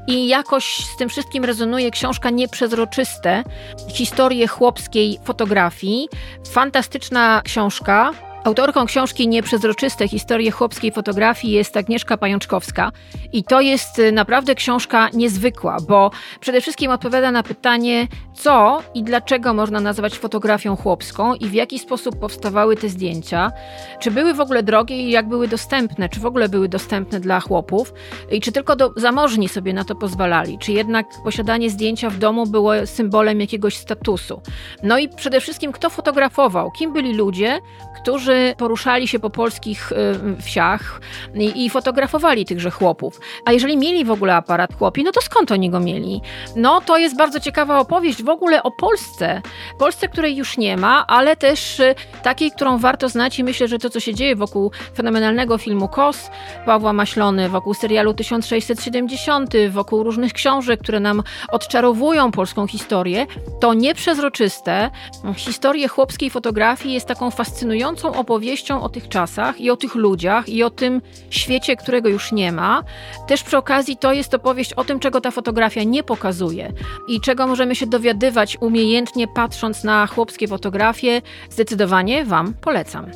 i jakoś z tym wszystkim rezonuje książka Nieprzezroczyste, historie chłopskiej fotografii. Fantastyczna książka, Autorką książki Nieprzezroczyste historie chłopskiej fotografii jest Agnieszka Pajączkowska. I to jest y, naprawdę książka niezwykła, bo przede wszystkim odpowiada na pytanie, co i dlaczego można nazywać fotografią chłopską i w jaki sposób powstawały te zdjęcia, czy były w ogóle drogie i jak były dostępne, czy w ogóle były dostępne dla chłopów i czy tylko do, zamożni sobie na to pozwalali, czy jednak posiadanie zdjęcia w domu było symbolem jakiegoś statusu. No i przede wszystkim kto fotografował, kim byli ludzie, którzy poruszali się po polskich y, wsiach i, i fotografowali tychże chłopów. A jeżeli mieli w ogóle aparat chłopi, no to skąd oni go mieli? No to jest bardzo ciekawa opowieść w ogóle o Polsce. Polsce, której już nie ma, ale też y, takiej, którą warto znać i myślę, że to, co się dzieje wokół fenomenalnego filmu KOS Pawła Maślony, wokół serialu 1670, wokół różnych książek, które nam odczarowują polską historię, to nieprzezroczyste historie chłopskiej fotografii jest taką fascynującą opowieścią o tych czasach i o tych ludziach i o tym świecie, którego już nie ma. Też przy okazji to jest opowieść o tym, czego ta fotografia nie pokazuje i czego możemy się dowiadywać umiejętnie patrząc na chłopskie fotografie. Zdecydowanie Wam polecam.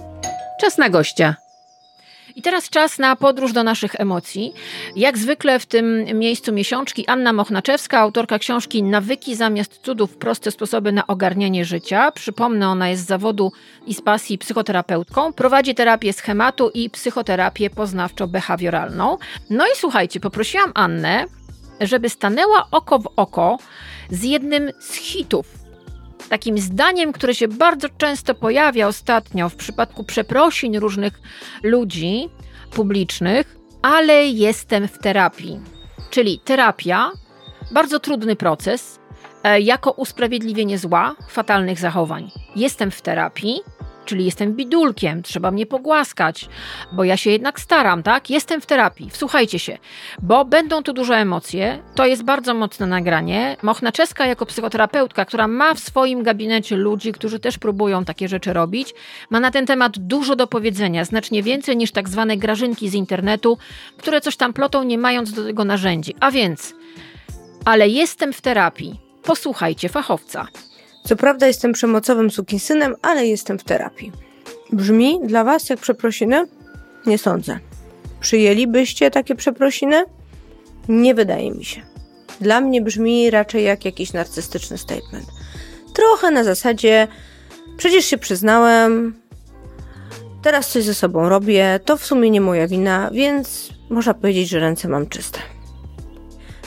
Czas na gościa. I teraz czas na podróż do naszych emocji. Jak zwykle w tym miejscu miesiączki Anna Mochnaczewska, autorka książki Nawyki zamiast cudów, proste sposoby na ogarnianie życia. Przypomnę, ona jest z zawodu i z pasji psychoterapeutką. Prowadzi terapię schematu i psychoterapię poznawczo-behawioralną. No i słuchajcie, poprosiłam Annę, żeby stanęła oko w oko z jednym z hitów takim zdaniem, które się bardzo często pojawia ostatnio w przypadku przeprosin różnych ludzi publicznych, ale jestem w terapii. Czyli terapia, bardzo trudny proces, e, jako usprawiedliwienie zła, fatalnych zachowań. Jestem w terapii, czyli jestem bidulkiem, trzeba mnie pogłaskać, bo ja się jednak staram, tak? Jestem w terapii. Wsłuchajcie się, bo będą tu duże emocje. To jest bardzo mocne nagranie. Mochna Czeska jako psychoterapeutka, która ma w swoim gabinecie ludzi, którzy też próbują takie rzeczy robić, ma na ten temat dużo do powiedzenia, znacznie więcej niż tak zwane grażynki z internetu, które coś tam plotą, nie mając do tego narzędzi. A więc, ale jestem w terapii. Posłuchajcie fachowca. Co prawda jestem przemocowym sukinsynem, ale jestem w terapii. Brzmi dla Was jak przeprosiny? Nie sądzę. Przyjęlibyście takie przeprosiny? Nie wydaje mi się. Dla mnie brzmi raczej jak jakiś narcystyczny statement. Trochę na zasadzie, przecież się przyznałem, teraz coś ze sobą robię, to w sumie nie moja wina, więc można powiedzieć, że ręce mam czyste.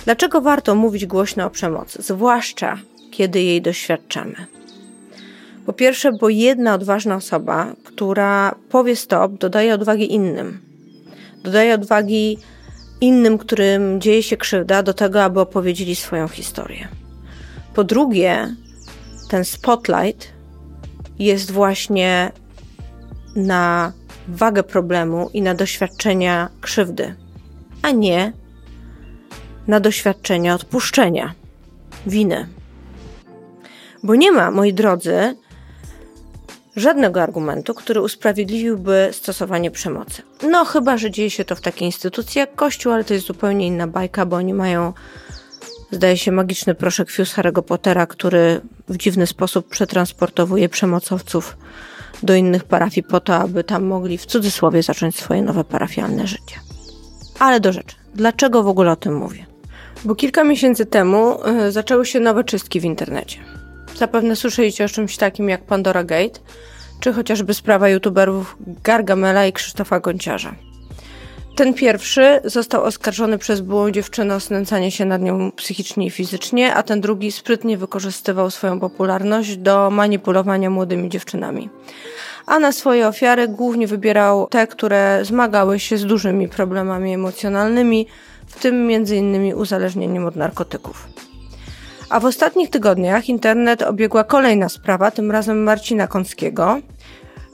Dlaczego warto mówić głośno o przemocy, zwłaszcza kiedy jej doświadczamy. Po pierwsze, bo jedna odważna osoba, która powie stop, dodaje odwagi innym. Dodaje odwagi innym, którym dzieje się krzywda, do tego, aby opowiedzieli swoją historię. Po drugie, ten spotlight jest właśnie na wagę problemu i na doświadczenia krzywdy, a nie na doświadczenia odpuszczenia, winy. Bo nie ma, moi drodzy, żadnego argumentu, który usprawiedliwiłby stosowanie przemocy. No, chyba, że dzieje się to w takiej instytucji jak Kościół, ale to jest zupełnie inna bajka, bo oni mają, zdaje się, magiczny proszek Fuse Harry'ego Pottera, który w dziwny sposób przetransportowuje przemocowców do innych parafii po to, aby tam mogli w cudzysłowie zacząć swoje nowe parafialne życie. Ale do rzeczy. Dlaczego w ogóle o tym mówię? Bo kilka miesięcy temu y, zaczęły się nowe czystki w internecie. Zapewne słyszeliście o czymś takim jak Pandora Gate, czy chociażby sprawa youtuberów Gargamela i Krzysztofa Gonciarza. Ten pierwszy został oskarżony przez byłą dziewczynę o znęcanie się nad nią psychicznie i fizycznie, a ten drugi sprytnie wykorzystywał swoją popularność do manipulowania młodymi dziewczynami. A na swoje ofiary głównie wybierał te, które zmagały się z dużymi problemami emocjonalnymi, w tym m.in. uzależnieniem od narkotyków. A w ostatnich tygodniach internet obiegła kolejna sprawa, tym razem Marcina Kąckiego,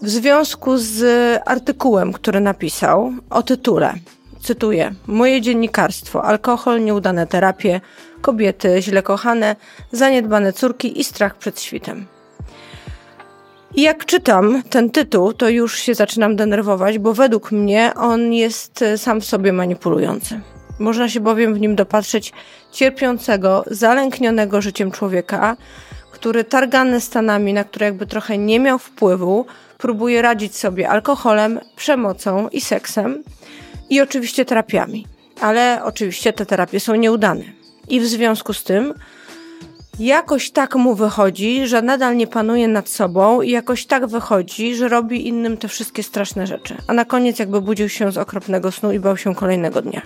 w związku z artykułem, który napisał o tytule. Cytuję: Moje dziennikarstwo, alkohol, nieudane terapie, kobiety źle kochane, zaniedbane córki i strach przed świtem. I jak czytam ten tytuł, to już się zaczynam denerwować, bo według mnie on jest sam w sobie manipulujący. Można się bowiem w nim dopatrzeć cierpiącego, zalęknionego życiem człowieka, który targany stanami, na które jakby trochę nie miał wpływu, próbuje radzić sobie alkoholem, przemocą i seksem i oczywiście terapiami. Ale oczywiście te terapie są nieudane. I w związku z tym jakoś tak mu wychodzi, że nadal nie panuje nad sobą i jakoś tak wychodzi, że robi innym te wszystkie straszne rzeczy. A na koniec jakby budził się z okropnego snu i bał się kolejnego dnia.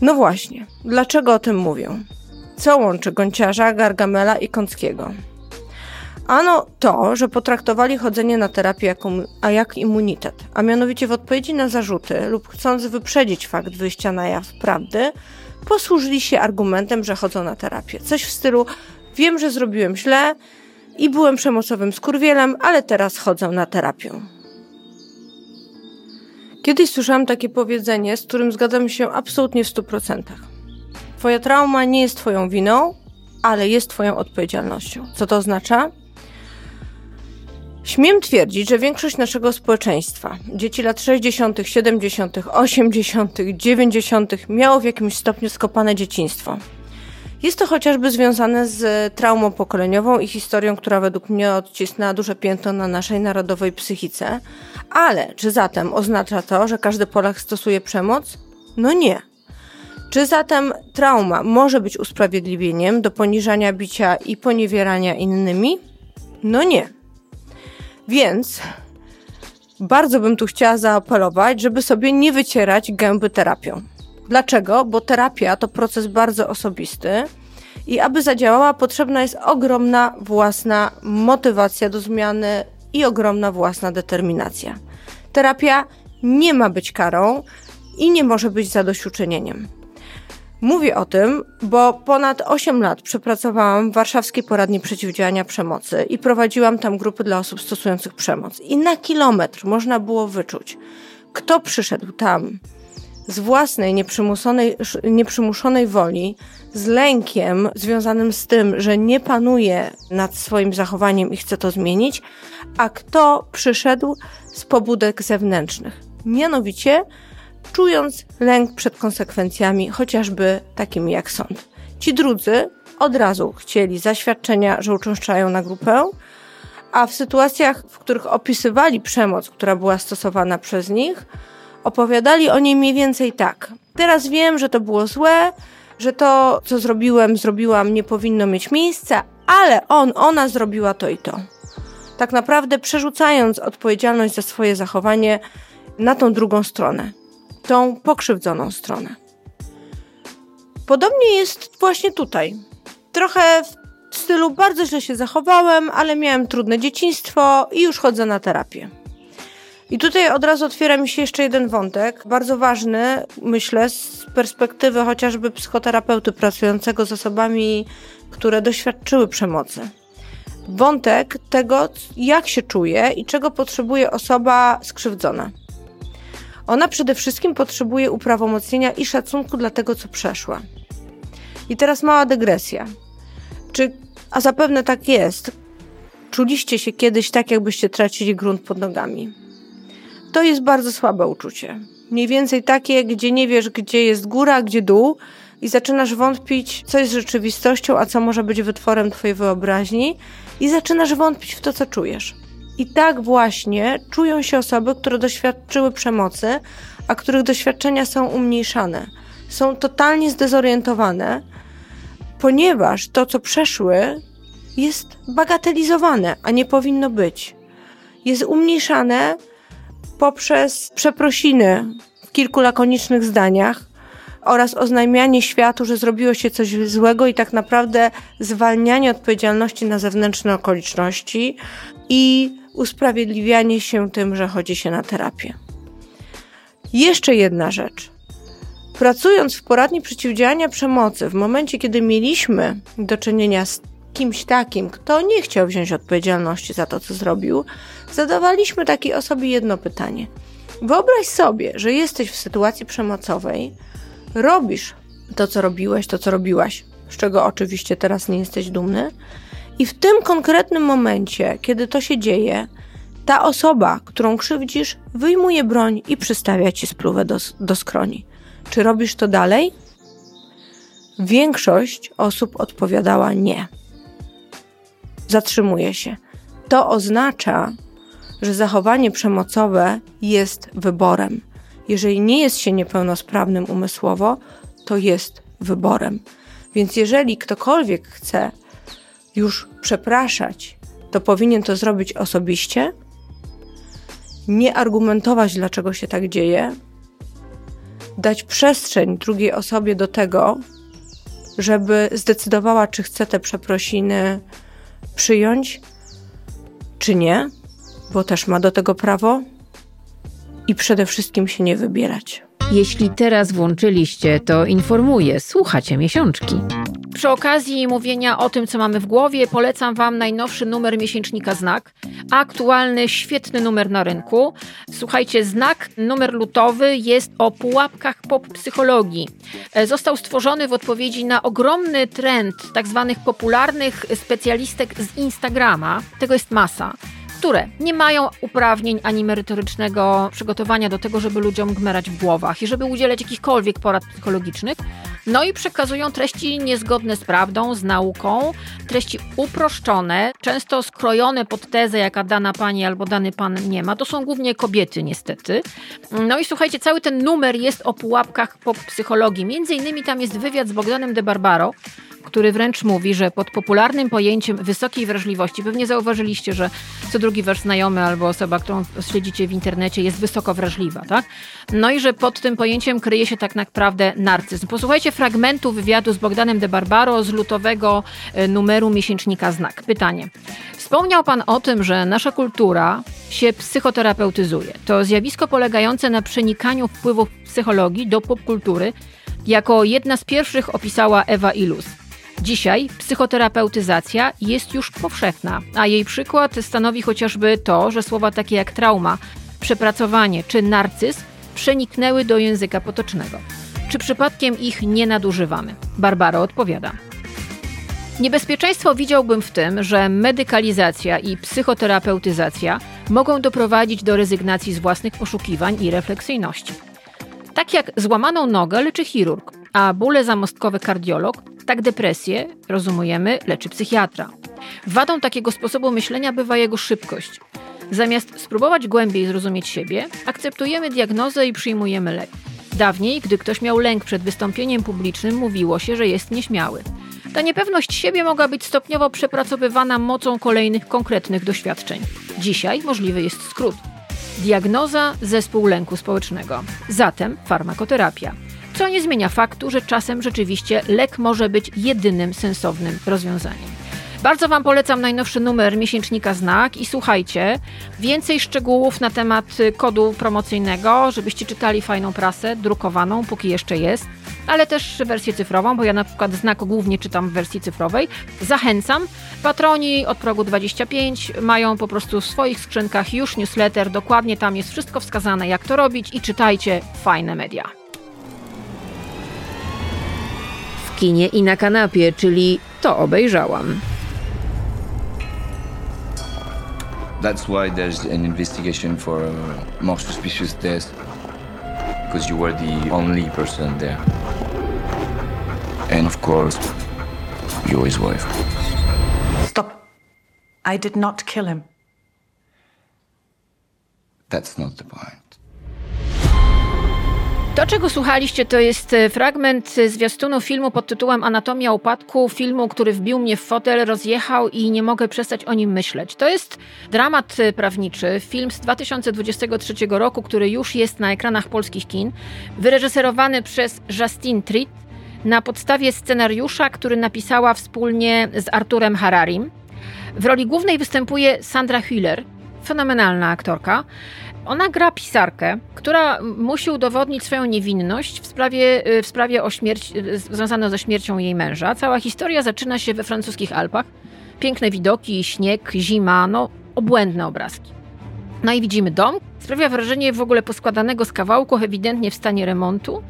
No właśnie, dlaczego o tym mówię? Co łączy Gonciarza, Gargamela i Kąckiego? Ano to, że potraktowali chodzenie na terapię jako, a jak immunitet, a mianowicie w odpowiedzi na zarzuty lub chcąc wyprzedzić fakt wyjścia na jaw prawdy, posłużyli się argumentem, że chodzą na terapię. Coś w stylu wiem, że zrobiłem źle i byłem przemocowym skurwielem, ale teraz chodzę na terapię. Kiedyś słyszałam takie powiedzenie, z którym zgadzam się absolutnie w 100%. Twoja trauma nie jest Twoją winą, ale jest Twoją odpowiedzialnością. Co to oznacza? Śmiem twierdzić, że większość naszego społeczeństwa, dzieci lat 60., 70., 80., 90., miało w jakimś stopniu skopane dzieciństwo. Jest to chociażby związane z traumą pokoleniową i historią, która według mnie odcisnęła duże piętno na naszej narodowej psychice. Ale czy zatem oznacza to, że każdy Polak stosuje przemoc? No nie. Czy zatem trauma może być usprawiedliwieniem do poniżania bicia i poniewierania innymi? No nie. Więc bardzo bym tu chciała zaapelować, żeby sobie nie wycierać gęby terapią. Dlaczego? Bo terapia to proces bardzo osobisty i aby zadziałała, potrzebna jest ogromna własna motywacja do zmiany i ogromna własna determinacja. Terapia nie ma być karą i nie może być zadośćuczynieniem. Mówię o tym, bo ponad 8 lat przepracowałam w Warszawskiej Poradni Przeciwdziałania Przemocy i prowadziłam tam grupy dla osób stosujących przemoc. I na kilometr można było wyczuć, kto przyszedł tam z własnej nieprzymuszonej woli, z lękiem związanym z tym, że nie panuje nad swoim zachowaniem i chce to zmienić, a kto przyszedł z pobudek zewnętrznych. Mianowicie czując lęk przed konsekwencjami, chociażby takimi jak sąd. Ci drudzy od razu chcieli zaświadczenia, że uczęszczają na grupę, a w sytuacjach, w których opisywali przemoc, która była stosowana przez nich, opowiadali o niej mniej więcej tak. Teraz wiem, że to było złe, że to, co zrobiłem, zrobiłam, nie powinno mieć miejsca, ale on, ona zrobiła to i to. Tak naprawdę przerzucając odpowiedzialność za swoje zachowanie na tą drugą stronę tą pokrzywdzoną stronę. Podobnie jest właśnie tutaj. Trochę w stylu bardzo źle się zachowałem, ale miałem trudne dzieciństwo i już chodzę na terapię. I tutaj od razu otwiera mi się jeszcze jeden wątek, bardzo ważny, myślę, z perspektywy chociażby psychoterapeuty pracującego z osobami, które doświadczyły przemocy. Wątek tego, jak się czuje i czego potrzebuje osoba skrzywdzona. Ona przede wszystkim potrzebuje uprawomocnienia i szacunku dla tego, co przeszła. I teraz mała dygresja. Czy, a zapewne tak jest, czuliście się kiedyś tak, jakbyście tracili grunt pod nogami? To jest bardzo słabe uczucie. Mniej więcej takie, gdzie nie wiesz, gdzie jest góra, gdzie dół, i zaczynasz wątpić, co jest rzeczywistością, a co może być wytworem Twojej wyobraźni, i zaczynasz wątpić w to, co czujesz. I tak właśnie czują się osoby, które doświadczyły przemocy, a których doświadczenia są umniejszane. Są totalnie zdezorientowane, ponieważ to, co przeszły, jest bagatelizowane, a nie powinno być. Jest umniejszane poprzez przeprosiny w kilku lakonicznych zdaniach oraz oznajmianie światu, że zrobiło się coś złego i tak naprawdę zwalnianie odpowiedzialności na zewnętrzne okoliczności i usprawiedliwianie się tym, że chodzi się na terapię. Jeszcze jedna rzecz. Pracując w poradni przeciwdziałania przemocy, w momencie, kiedy mieliśmy do czynienia z kimś takim, kto nie chciał wziąć odpowiedzialności za to, co zrobił, zadawaliśmy takiej osobie jedno pytanie. Wyobraź sobie, że jesteś w sytuacji przemocowej, robisz to, co robiłeś, to, co robiłaś, z czego oczywiście teraz nie jesteś dumny, i w tym konkretnym momencie, kiedy to się dzieje, ta osoba, którą krzywdzisz, wyjmuje broń i przystawia ci spluwę do, do skroni. Czy robisz to dalej? Większość osób odpowiadała nie. Zatrzymuje się. To oznacza, że zachowanie przemocowe jest wyborem. Jeżeli nie jest się niepełnosprawnym umysłowo, to jest wyborem. Więc jeżeli ktokolwiek chce już przepraszać, to powinien to zrobić osobiście, nie argumentować, dlaczego się tak dzieje, dać przestrzeń drugiej osobie do tego, żeby zdecydowała, czy chce te przeprosiny przyjąć, czy nie, bo też ma do tego prawo i przede wszystkim się nie wybierać. Jeśli teraz włączyliście, to informuję, słuchacie miesiączki. Przy okazji mówienia o tym, co mamy w głowie, polecam Wam najnowszy numer miesięcznika Znak. Aktualny, świetny numer na rynku. Słuchajcie, Znak, numer lutowy jest o pułapkach pop psychologii. E, został stworzony w odpowiedzi na ogromny trend tak zwanych popularnych specjalistek z Instagrama. Tego jest masa które nie mają uprawnień ani merytorycznego przygotowania do tego, żeby ludziom gmerać w głowach i żeby udzielać jakichkolwiek porad psychologicznych. No i przekazują treści niezgodne z prawdą, z nauką, treści uproszczone, często skrojone pod tezę, jaka dana pani albo dany pan nie ma. To są głównie kobiety, niestety. No i słuchajcie, cały ten numer jest o pułapkach po psychologii. Między innymi tam jest wywiad z Bogdanem de Barbaro, który wręcz mówi, że pod popularnym pojęciem wysokiej wrażliwości, pewnie zauważyliście, że co drugi wasz znajomy albo osoba, którą śledzicie w internecie jest wysoko wrażliwa, tak? No i że pod tym pojęciem kryje się tak naprawdę narcyzm. Posłuchajcie fragmentu wywiadu z Bogdanem de Barbaro z lutowego e, numeru miesięcznika Znak. Pytanie. Wspomniał Pan o tym, że nasza kultura się psychoterapeutyzuje. To zjawisko polegające na przenikaniu wpływów psychologii do popkultury Jako jedna z pierwszych opisała Ewa Ilus. Dzisiaj psychoterapeutyzacja jest już powszechna, a jej przykład stanowi chociażby to, że słowa takie jak trauma, przepracowanie czy narcyz przeniknęły do języka potocznego. Czy przypadkiem ich nie nadużywamy? Barbara odpowiada. Niebezpieczeństwo widziałbym w tym, że medykalizacja i psychoterapeutyzacja mogą doprowadzić do rezygnacji z własnych poszukiwań i refleksyjności. Tak jak złamaną nogę leczy chirurg, a bóle zamostkowe kardiolog, tak depresję, rozumujemy, leczy psychiatra. Wadą takiego sposobu myślenia bywa jego szybkość. Zamiast spróbować głębiej zrozumieć siebie, akceptujemy diagnozę i przyjmujemy lek. Dawniej, gdy ktoś miał lęk przed wystąpieniem publicznym, mówiło się, że jest nieśmiały. Ta niepewność siebie mogła być stopniowo przepracowywana mocą kolejnych konkretnych doświadczeń. Dzisiaj możliwy jest skrót. Diagnoza zespół lęku społecznego. Zatem farmakoterapia. Co nie zmienia faktu, że czasem rzeczywiście lek może być jedynym sensownym rozwiązaniem. Bardzo Wam polecam najnowszy numer miesięcznika Znak i słuchajcie, więcej szczegółów na temat kodu promocyjnego, żebyście czytali fajną prasę, drukowaną, póki jeszcze jest, ale też wersję cyfrową, bo ja na przykład Znak głównie czytam w wersji cyfrowej. Zachęcam. Patroni od progu 25 mają po prostu w swoich skrzynkach już newsletter, dokładnie tam jest wszystko wskazane, jak to robić i czytajcie fajne media. W kinie i na kanapie, czyli to obejrzałam. That's why there's an investigation for a more suspicious death. Because you were the only person there. And of course, you're his wife. Stop. I did not kill him. That's not the point. To, czego słuchaliście, to jest e, fragment zwiastunu filmu pod tytułem Anatomia upadku, filmu, który wbił mnie w fotel, rozjechał i nie mogę przestać o nim myśleć. To jest dramat e, prawniczy, film z 2023 roku, który już jest na ekranach polskich kin, wyreżyserowany przez Justine Tritt na podstawie scenariusza, który napisała wspólnie z Arturem Hararim. W roli głównej występuje Sandra Hüller, fenomenalna aktorka. Ona gra pisarkę, która musi udowodnić swoją niewinność w sprawie, y, w sprawie o śmierć, y, związaną ze śmiercią jej męża. Cała historia zaczyna się we francuskich Alpach. Piękne widoki, śnieg, zima, no obłędne obrazki. No i widzimy dom. Sprawia wrażenie w ogóle poskładanego z kawałków, ewidentnie w stanie remontu.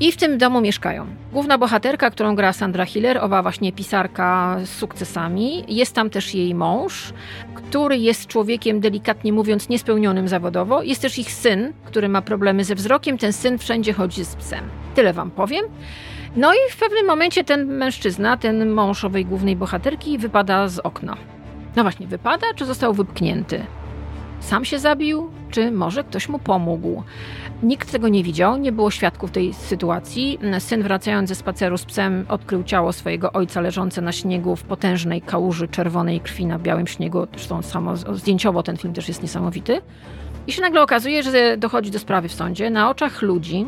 I w tym domu mieszkają. Główna bohaterka, którą gra Sandra Hiller, owa właśnie pisarka z sukcesami. Jest tam też jej mąż, który jest człowiekiem, delikatnie mówiąc, niespełnionym zawodowo. Jest też ich syn, który ma problemy ze wzrokiem. Ten syn wszędzie chodzi z psem. Tyle wam powiem. No i w pewnym momencie ten mężczyzna, ten mąż owej głównej bohaterki, wypada z okna. No właśnie, wypada, czy został wypchnięty? Sam się zabił, czy może ktoś mu pomógł? Nikt tego nie widział, nie było świadków tej sytuacji. Syn wracając ze spaceru z psem odkrył ciało swojego ojca leżące na śniegu w potężnej kałuży czerwonej krwi na białym śniegu. Zresztą samo zdjęciowo ten film też jest niesamowity. I się nagle okazuje, że dochodzi do sprawy w sądzie. Na oczach ludzi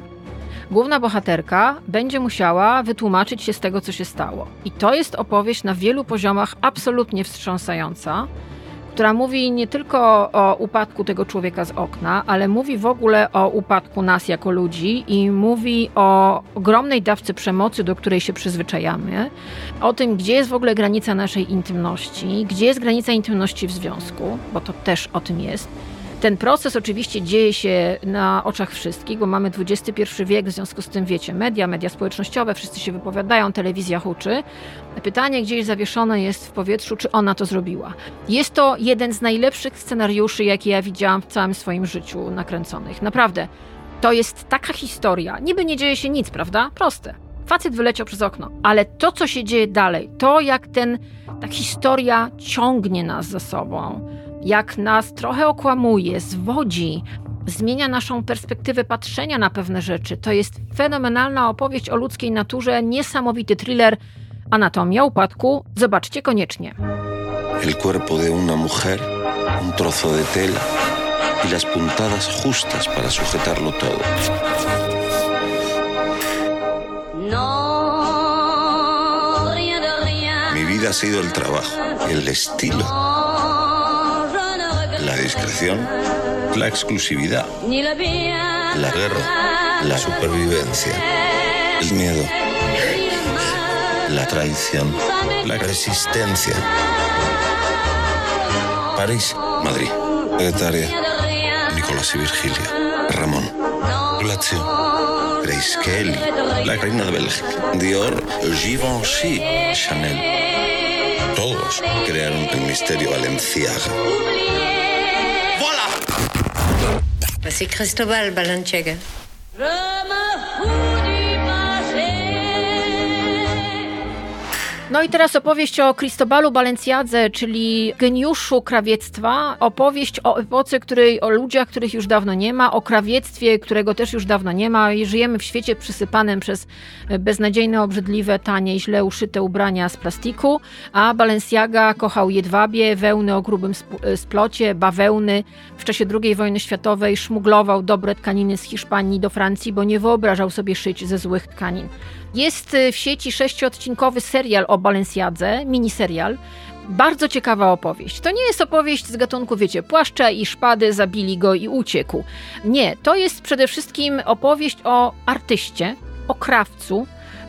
główna bohaterka będzie musiała wytłumaczyć się z tego, co się stało. I to jest opowieść na wielu poziomach absolutnie wstrząsająca która mówi nie tylko o upadku tego człowieka z okna, ale mówi w ogóle o upadku nas jako ludzi i mówi o ogromnej dawce przemocy, do której się przyzwyczajamy, o tym, gdzie jest w ogóle granica naszej intymności, gdzie jest granica intymności w związku, bo to też o tym jest ten proces oczywiście dzieje się na oczach wszystkich, bo mamy XXI wiek, w związku z tym wiecie, media, media społecznościowe, wszyscy się wypowiadają, telewizja huczy. Pytanie gdzieś zawieszone jest w powietrzu, czy ona to zrobiła. Jest to jeden z najlepszych scenariuszy, jakie ja widziałam w całym swoim życiu nakręconych. Naprawdę. To jest taka historia. Niby nie dzieje się nic, prawda? Proste. Facet wyleciał przez okno, ale to, co się dzieje dalej, to jak ten, ta historia ciągnie nas za sobą, jak nas trochę okłamuje, zwodzi, zmienia naszą perspektywę patrzenia na pewne rzeczy. To jest fenomenalna opowieść o ludzkiej naturze, niesamowity thriller. Anatomia upadku. Zobaczcie koniecznie. El cuerpo de una mujer, un trozo de tela y las puntadas justas para sujetarlo todo. Mi vida ha sido el trabajo, el estilo la discreción, la exclusividad, la guerra, la supervivencia. el miedo, la traición, la resistencia. París, Madrid, Etaria, Nicolás y Virgilia, Ramón, Lazio, Grace Kelly, la reina de Bélgica, Dior, Givenchy, Chanel. Todos crearon el misterio Valenciaga. Bah, c'est Cristobal Balanchega. No i teraz opowieść o Cristobalu Balenciadze, czyli geniuszu krawiectwa. Opowieść o epoce, której, o ludziach, których już dawno nie ma, o krawiectwie, którego też już dawno nie ma. I żyjemy w świecie przysypanym przez beznadziejne, obrzydliwe, tanie i źle uszyte ubrania z plastiku, a Balenciaga kochał jedwabie, wełny o grubym splocie, bawełny. W czasie II wojny światowej szmuglował dobre tkaniny z Hiszpanii do Francji, bo nie wyobrażał sobie szyć ze złych tkanin. Jest w sieci sześciodcinkowy serial o Balenciadze, miniserial. Bardzo ciekawa opowieść. To nie jest opowieść z gatunku, wiecie, płaszcza i szpady, zabili go i uciekł. Nie, to jest przede wszystkim opowieść o artyście, o krawcu,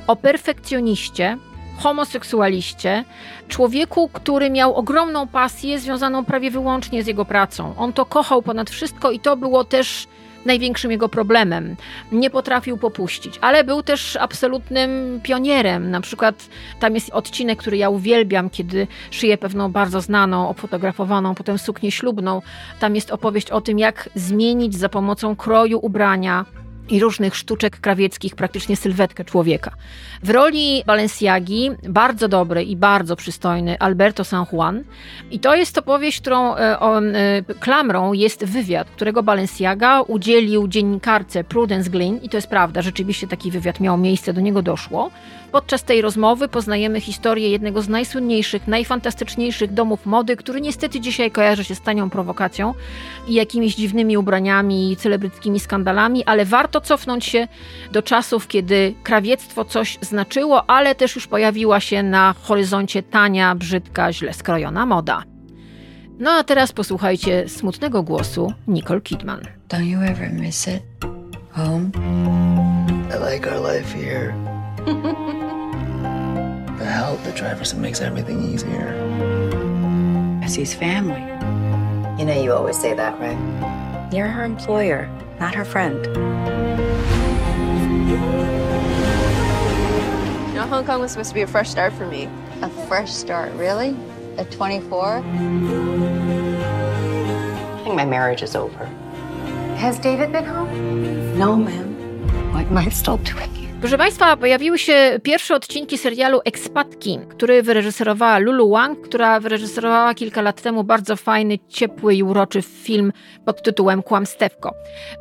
o perfekcjoniście, homoseksualiście, człowieku, który miał ogromną pasję związaną prawie wyłącznie z jego pracą. On to kochał ponad wszystko i to było też największym jego problemem. Nie potrafił popuścić, ale był też absolutnym pionierem. Na przykład tam jest odcinek, który ja uwielbiam, kiedy szyję pewną bardzo znaną, ofotografowaną potem suknię ślubną. Tam jest opowieść o tym, jak zmienić za pomocą kroju ubrania i różnych sztuczek krawieckich praktycznie sylwetkę człowieka. W roli Balenciagi bardzo dobry i bardzo przystojny Alberto San Juan i to jest opowieść, którą e, o, e, klamrą jest wywiad, którego Balenciaga udzielił dziennikarce Prudence Glynn i to jest prawda, rzeczywiście taki wywiad miał miejsce, do niego doszło. Podczas tej rozmowy poznajemy historię jednego z najsłynniejszych, najfantastyczniejszych domów mody, który niestety dzisiaj kojarzy się z tanią prowokacją i jakimiś dziwnymi ubraniami celebryckimi skandalami, ale warto cofnąć się do czasów, kiedy krawiectwo coś znaczyło, ale też już pojawiła się na horyzoncie tania, brzydka, źle skrojona moda. No a teraz posłuchajcie smutnego głosu Nicole Kidman. Don't you ever miss it? Home? I like our life here. the help, the drivers, it makes everything easier. I see his family. You know you always say that, right? You're her employer, not her friend. You know, Hong Kong was supposed to be a fresh start for me. A fresh start, really? At 24? I think my marriage is over. Has David been home? No, ma'am. What am I still doing? Proszę Państwa, pojawiły się pierwsze odcinki serialu Expatki, który wyreżyserowała Lulu Wang, która wyreżyserowała kilka lat temu bardzo fajny, ciepły i uroczy film pod tytułem Kłamstewko.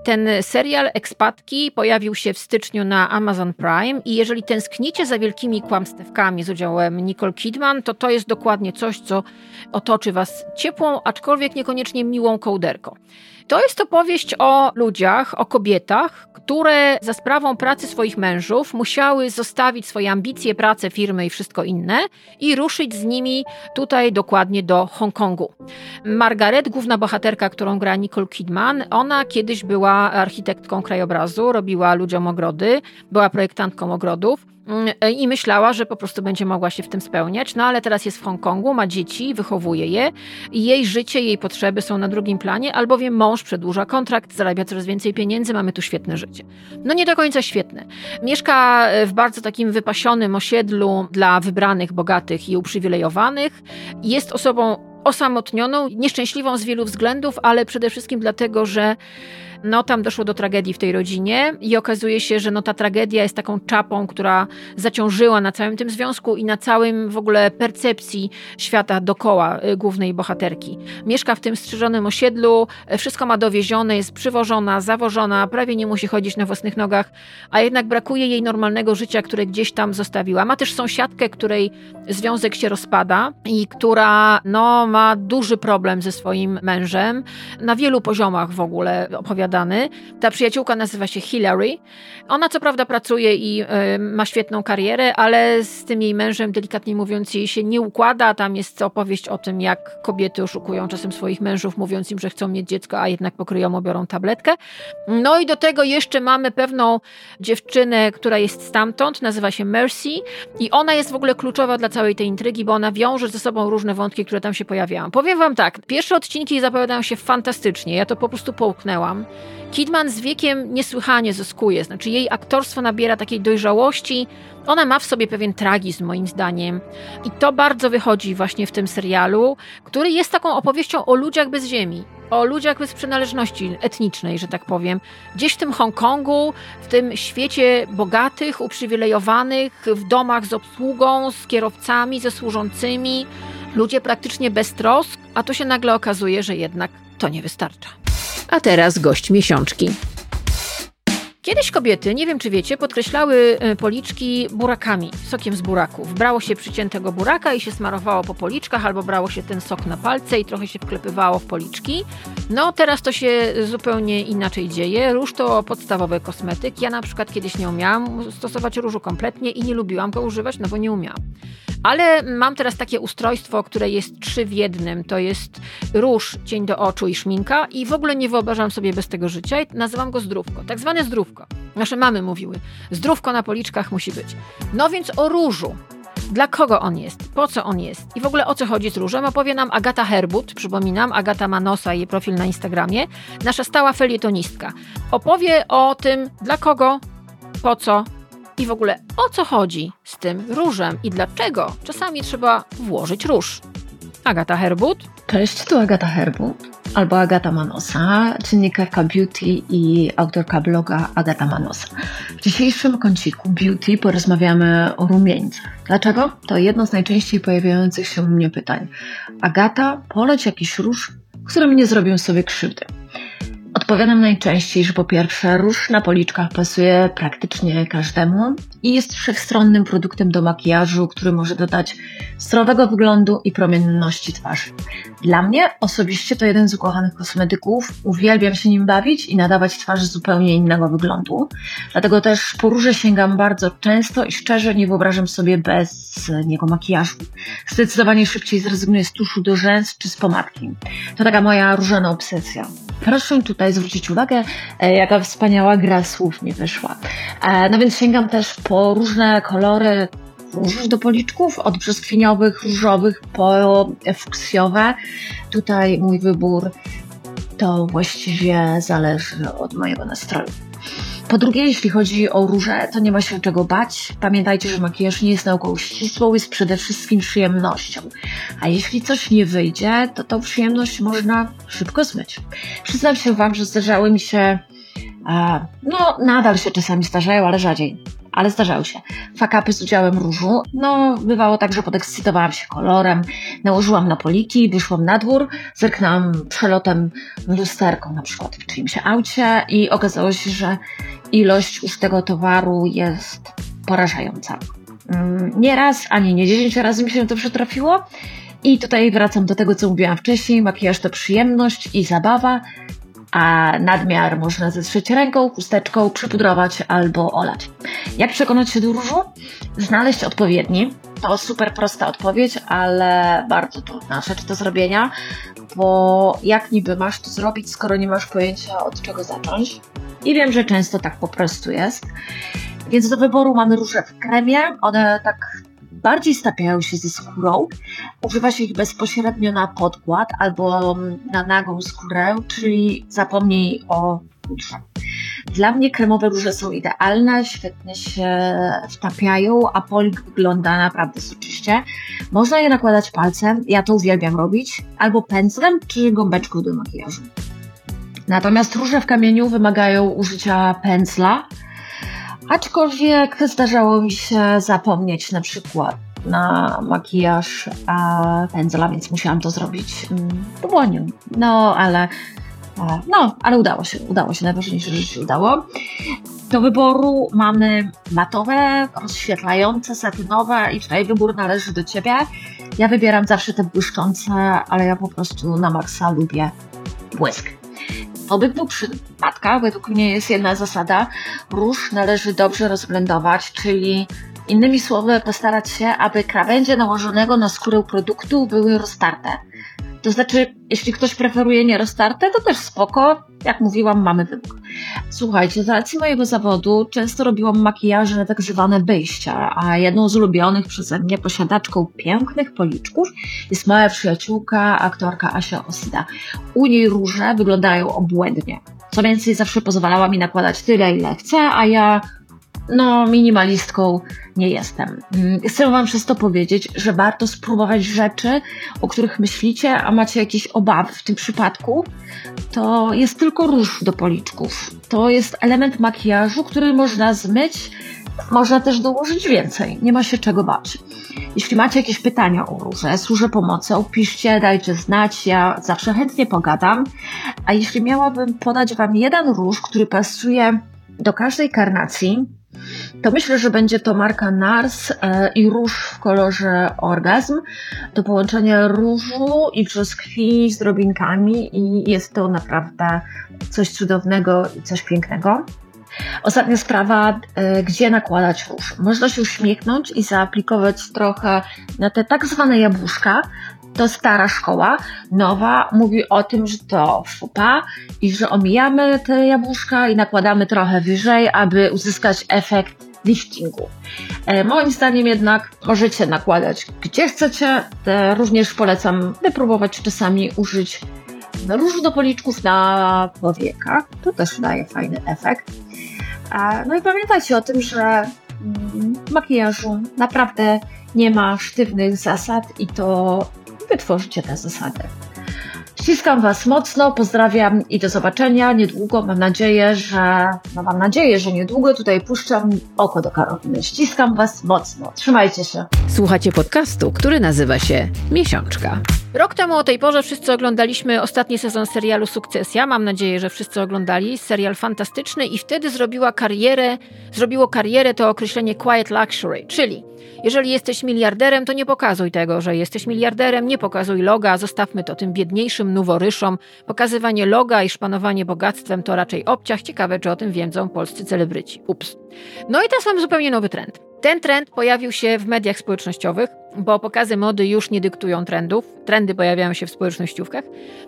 Ten serial Expatki pojawił się w styczniu na Amazon Prime i jeżeli tęsknicie za wielkimi kłamstewkami z udziałem Nicole Kidman, to to jest dokładnie coś, co otoczy Was ciepłą, aczkolwiek niekoniecznie miłą kołderką. To jest opowieść o ludziach, o kobietach, które za sprawą pracy swoich mężów musiały zostawić swoje ambicje, pracę, firmy i wszystko inne i ruszyć z nimi tutaj dokładnie do Hongkongu. Margaret, główna bohaterka, którą gra Nicole Kidman, ona kiedyś była architektką krajobrazu, robiła ludziom ogrody, była projektantką ogrodów. Mm, i myślała, że po prostu będzie mogła się w tym spełniać. No ale teraz jest w Hongkongu, ma dzieci, wychowuje je i jej życie, jej potrzeby są na drugim planie, albowiem mąż przedłuża kontrakt, zarabia coraz więcej pieniędzy, mamy tu świetne życie. No nie do końca świetne. Mieszka w bardzo takim wypasionym osiedlu dla wybranych, bogatych i uprzywilejowanych. Jest osobą osamotnioną, nieszczęśliwą z wielu względów, ale przede wszystkim dlatego, że no tam doszło do tragedii w tej rodzinie i okazuje się, że no ta tragedia jest taką czapą, która zaciążyła na całym tym związku i na całym w ogóle percepcji świata dokoła y, głównej bohaterki. Mieszka w tym strzyżonym osiedlu, y, wszystko ma dowiezione, jest przywożona, zawożona, prawie nie musi chodzić na własnych nogach, a jednak brakuje jej normalnego życia, które gdzieś tam zostawiła. Ma też sąsiadkę, której związek się rozpada i która no, ma duży problem ze swoim mężem na wielu poziomach w ogóle opowiada Ta przyjaciółka nazywa się Hillary. Ona co prawda pracuje i y, ma świetną karierę, ale z tym jej mężem, delikatnie mówiąc, jej się nie układa. Tam jest opowieść o tym, jak kobiety oszukują czasem swoich mężów, mówiąc im, że chcą mieć dziecko, a jednak pokryją, biorą tabletkę. No i do tego jeszcze mamy pewną dziewczynę, która jest stamtąd, nazywa się Mercy i ona jest w ogóle kluczowa dla całej tej intrygi, bo ona wiąże ze sobą różne wątki, które tam się pojawiają. Powiem wam tak, pierwsze odcinki zapowiadają się fantastycznie, ja to po prostu połknęłam. Kidman z wiekiem niesłychanie zyskuje, znaczy jej aktorstwo nabiera takiej dojrzałości, ona ma w sobie pewien tragizm, moim zdaniem. I to bardzo wychodzi właśnie w tym serialu, który jest taką opowieścią o ludziach bez ziemi. O ludziach bez przynależności etnicznej, że tak powiem. Gdzieś w tym Hongkongu, w tym świecie bogatych, uprzywilejowanych, w domach z obsługą, z kierowcami, ze służącymi, ludzie praktycznie bez trosk, a tu się nagle okazuje, że jednak to nie wystarcza. A teraz gość miesiączki. Kiedyś kobiety, nie wiem czy wiecie, podkreślały e, policzki burakami, sokiem z buraków. Brało się przyciętego buraka i się smarowało po policzkach, albo brało się ten sok na palce i trochę się wklepywało w policzki. No teraz to się zupełnie inaczej dzieje. Róż to podstawowy kosmetyk. Ja na przykład kiedyś nie umiałam stosować różu kompletnie i nie lubiłam go używać, no bo nie umiałam. Ale mam teraz takie ustrojstwo, które jest trzy w jednym. To jest róż, cień do oczu i szminka i w ogóle nie wyobrażam sobie bez tego życia nazywam go zdrówko. Tak zwane zdrówko. Nasze mamy mówiły, zdrówko na policzkach musi być. No więc o różu. Dla kogo on jest? Po co on jest? I w ogóle o co chodzi z różem? Opowie nam Agata Herbut, przypominam, Agata Manosa, jej profil na Instagramie, nasza stała felietonistka. Opowie o tym, dla kogo, po co i w ogóle o co chodzi z tym różem i dlaczego czasami trzeba włożyć róż. Agata Herbut. Cześć, tu Agata Herbut albo Agata Manosa, dziennikarka beauty i autorka bloga Agata Manosa. W dzisiejszym kąciku beauty porozmawiamy o rumieńcach. Dlaczego? To jedno z najczęściej pojawiających się u mnie pytań. Agata, poleć jakiś róż, którym nie zrobią sobie krzywdy. Odpowiadam najczęściej, że po pierwsze róż na policzkach pasuje praktycznie każdemu i jest wszechstronnym produktem do makijażu, który może dodać zdrowego wyglądu i promienności twarzy. Dla mnie osobiście to jeden z ukochanych kosmetyków. Uwielbiam się nim bawić i nadawać twarzy zupełnie innego wyglądu. Dlatego też po róże sięgam bardzo często i szczerze nie wyobrażam sobie bez niego makijażu. Zdecydowanie szybciej zrezygnuję z tuszu do rzęs czy z pomadki. To taka moja różana obsesja. Proszę tutaj zwrócić uwagę, e, jaka wspaniała gra słów mi wyszła. E, no więc sięgam też po różne kolory róż do policzków, od brzoskwiniowych, różowych po fuksjowe. Tutaj mój wybór to właściwie zależy od mojego nastroju. Po drugie, jeśli chodzi o róże, to nie ma się czego bać. Pamiętajcie, że makijaż nie jest nauką ścisłą, jest przede wszystkim przyjemnością. A jeśli coś nie wyjdzie, to tą przyjemność można szybko zmyć. Przyznam się Wam, że zdarzały mi się, no nadal się czasami zdarzają, ale rzadziej ale zdarzały się. Fakapy z udziałem różu. No, bywało tak, że podekscytowałam się kolorem, nałożyłam na poliki, wyszłam na dwór, zerknęłam przelotem lusterką na przykład w czyimś aucie i okazało się, że ilość już tego towaru jest porażająca. Mm, nie raz, ani nie dziesięć razy mi się to przytrafiło. I tutaj wracam do tego, co mówiłam wcześniej. Makijaż to przyjemność i zabawa, a nadmiar można zetrzeć ręką, chusteczką, przypudrować albo olać. Jak przekonać się do różu? Znaleźć odpowiedni. To super prosta odpowiedź, ale bardzo trudna rzecz do zrobienia, bo jak niby masz to zrobić, skoro nie masz pojęcia od czego zacząć? I wiem, że często tak po prostu jest. Więc do wyboru mamy róże w kremie. One tak bardziej stapiają się ze skórą. Używa się ich bezpośrednio na podkład albo na nagą skórę, czyli zapomnij o pudrze. Dla mnie kremowe róże są idealne, świetnie się wtapiają, a polik wygląda naprawdę soczyście. Można je nakładać palcem, ja to uwielbiam robić, albo pędzlem czy gąbeczką do makijażu. Natomiast róże w kamieniu wymagają użycia pędzla, Aczkolwiek zdarzało mi się zapomnieć na przykład na makijaż a pędzla, więc musiałam to zrobić dłonią. No, ale no, ale udało się, udało się, najważniejsze, że się udało. Do wyboru mamy matowe, rozświetlające, satynowe i tutaj wybór należy do Ciebie. Ja wybieram zawsze te błyszczące, ale ja po prostu na maksa lubię błysk. Obydwu przypadkach według mnie jest jedna zasada. Róż należy dobrze rozblendować, czyli innymi słowy postarać się, aby krawędzie nałożonego na skórę produktu były roztarte. To znaczy, jeśli ktoś preferuje nieroztarte, to też spoko. Jak mówiłam, mamy wybór. Słuchajcie, z racji mojego zawodu często robiłam makijaże tak zwane wyjścia, a jedną z ulubionych przeze mnie posiadaczką pięknych policzków jest moja przyjaciółka, aktorka Asia Osida. U niej róże wyglądają obłędnie. Co więcej, zawsze pozwalała mi nakładać tyle, ile chcę, a ja no, minimalistką nie jestem. Mm, chcę Wam przez to powiedzieć, że warto spróbować rzeczy, o których myślicie, a macie jakieś obawy. W tym przypadku to jest tylko róż do policzków. To jest element makijażu, który można zmyć, można też dołożyć więcej. Nie ma się czego bać. Jeśli macie jakieś pytania o róże, służę pomocą, piszcie, dajcie znać, ja zawsze chętnie pogadam. A jeśli miałabym podać Wam jeden róż, który pasuje do każdej karnacji, to myślę, że będzie to marka NARS e, i róż w kolorze orgazm. To połączenie różu i brzoskwini z drobinkami i jest to naprawdę coś cudownego i coś pięknego. Ostatnia sprawa, e, gdzie nakładać róż. Można się uśmiechnąć i zaaplikować trochę na te tak zwane jabłuszka, to stara szkoła. Nowa mówi o tym, że to fupa i że omijamy te jabłuszka i nakładamy trochę wyżej, aby uzyskać efekt liftingu. E, moim zdaniem jednak możecie nakładać gdzie chcecie. E, również polecam wypróbować czasami użyć różu do policzków na powiekach. To też daje fajny efekt. E, no i pamiętajcie o tym, że w makijażu naprawdę nie ma sztywnych zasad i to wytworzycie te zasady. Ściskam Was mocno, pozdrawiam i do zobaczenia niedługo. Mam nadzieję, że no mam nadzieję, że niedługo tutaj puszczam oko do Karoliny. Ściskam Was mocno. Trzymajcie się. Słuchacie podcastu, który nazywa się Miesiączka. Rok temu o tej porze wszyscy oglądaliśmy ostatni sezon serialu Sukcesja. Mam nadzieję, że wszyscy oglądali. Serial fantastyczny i wtedy zrobiła karierę, zrobiło karierę to określenie quiet luxury, czyli jeżeli jesteś miliarderem, to nie pokazuj tego, że jesteś miliarderem, nie pokazuj loga, zostawmy to tym biedniejszym noworyszom. Pokazywanie loga i szpanowanie bogactwem to raczej obciach. Ciekawe, czy o tym wiedzą polscy celebryci. Ups. No i teraz mamy zupełnie nowy trend. Ten trend pojawił się w mediach społecznościowych, bo pokazy mody już nie dyktują trendów. Trendy pojawiają się w społecznościówkach.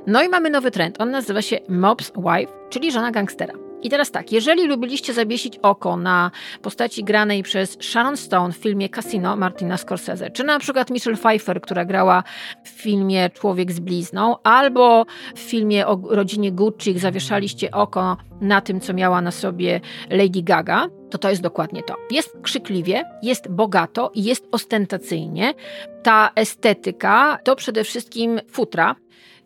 No i mamy nowy trend. On nazywa się Mob's Wife, czyli żona gangstera. I teraz tak, jeżeli lubiliście zawiesić oko na postaci granej przez Sharon Stone w filmie Casino Martina Scorsese, czy na przykład Michelle Pfeiffer, która grała w filmie Człowiek z blizną, albo w filmie o rodzinie Gucci zawieszaliście oko na tym, co miała na sobie Lady Gaga, to to jest dokładnie to. Jest krzykliwie, jest bogato i jest ostentacyjnie. Ta estetyka to przede wszystkim futra,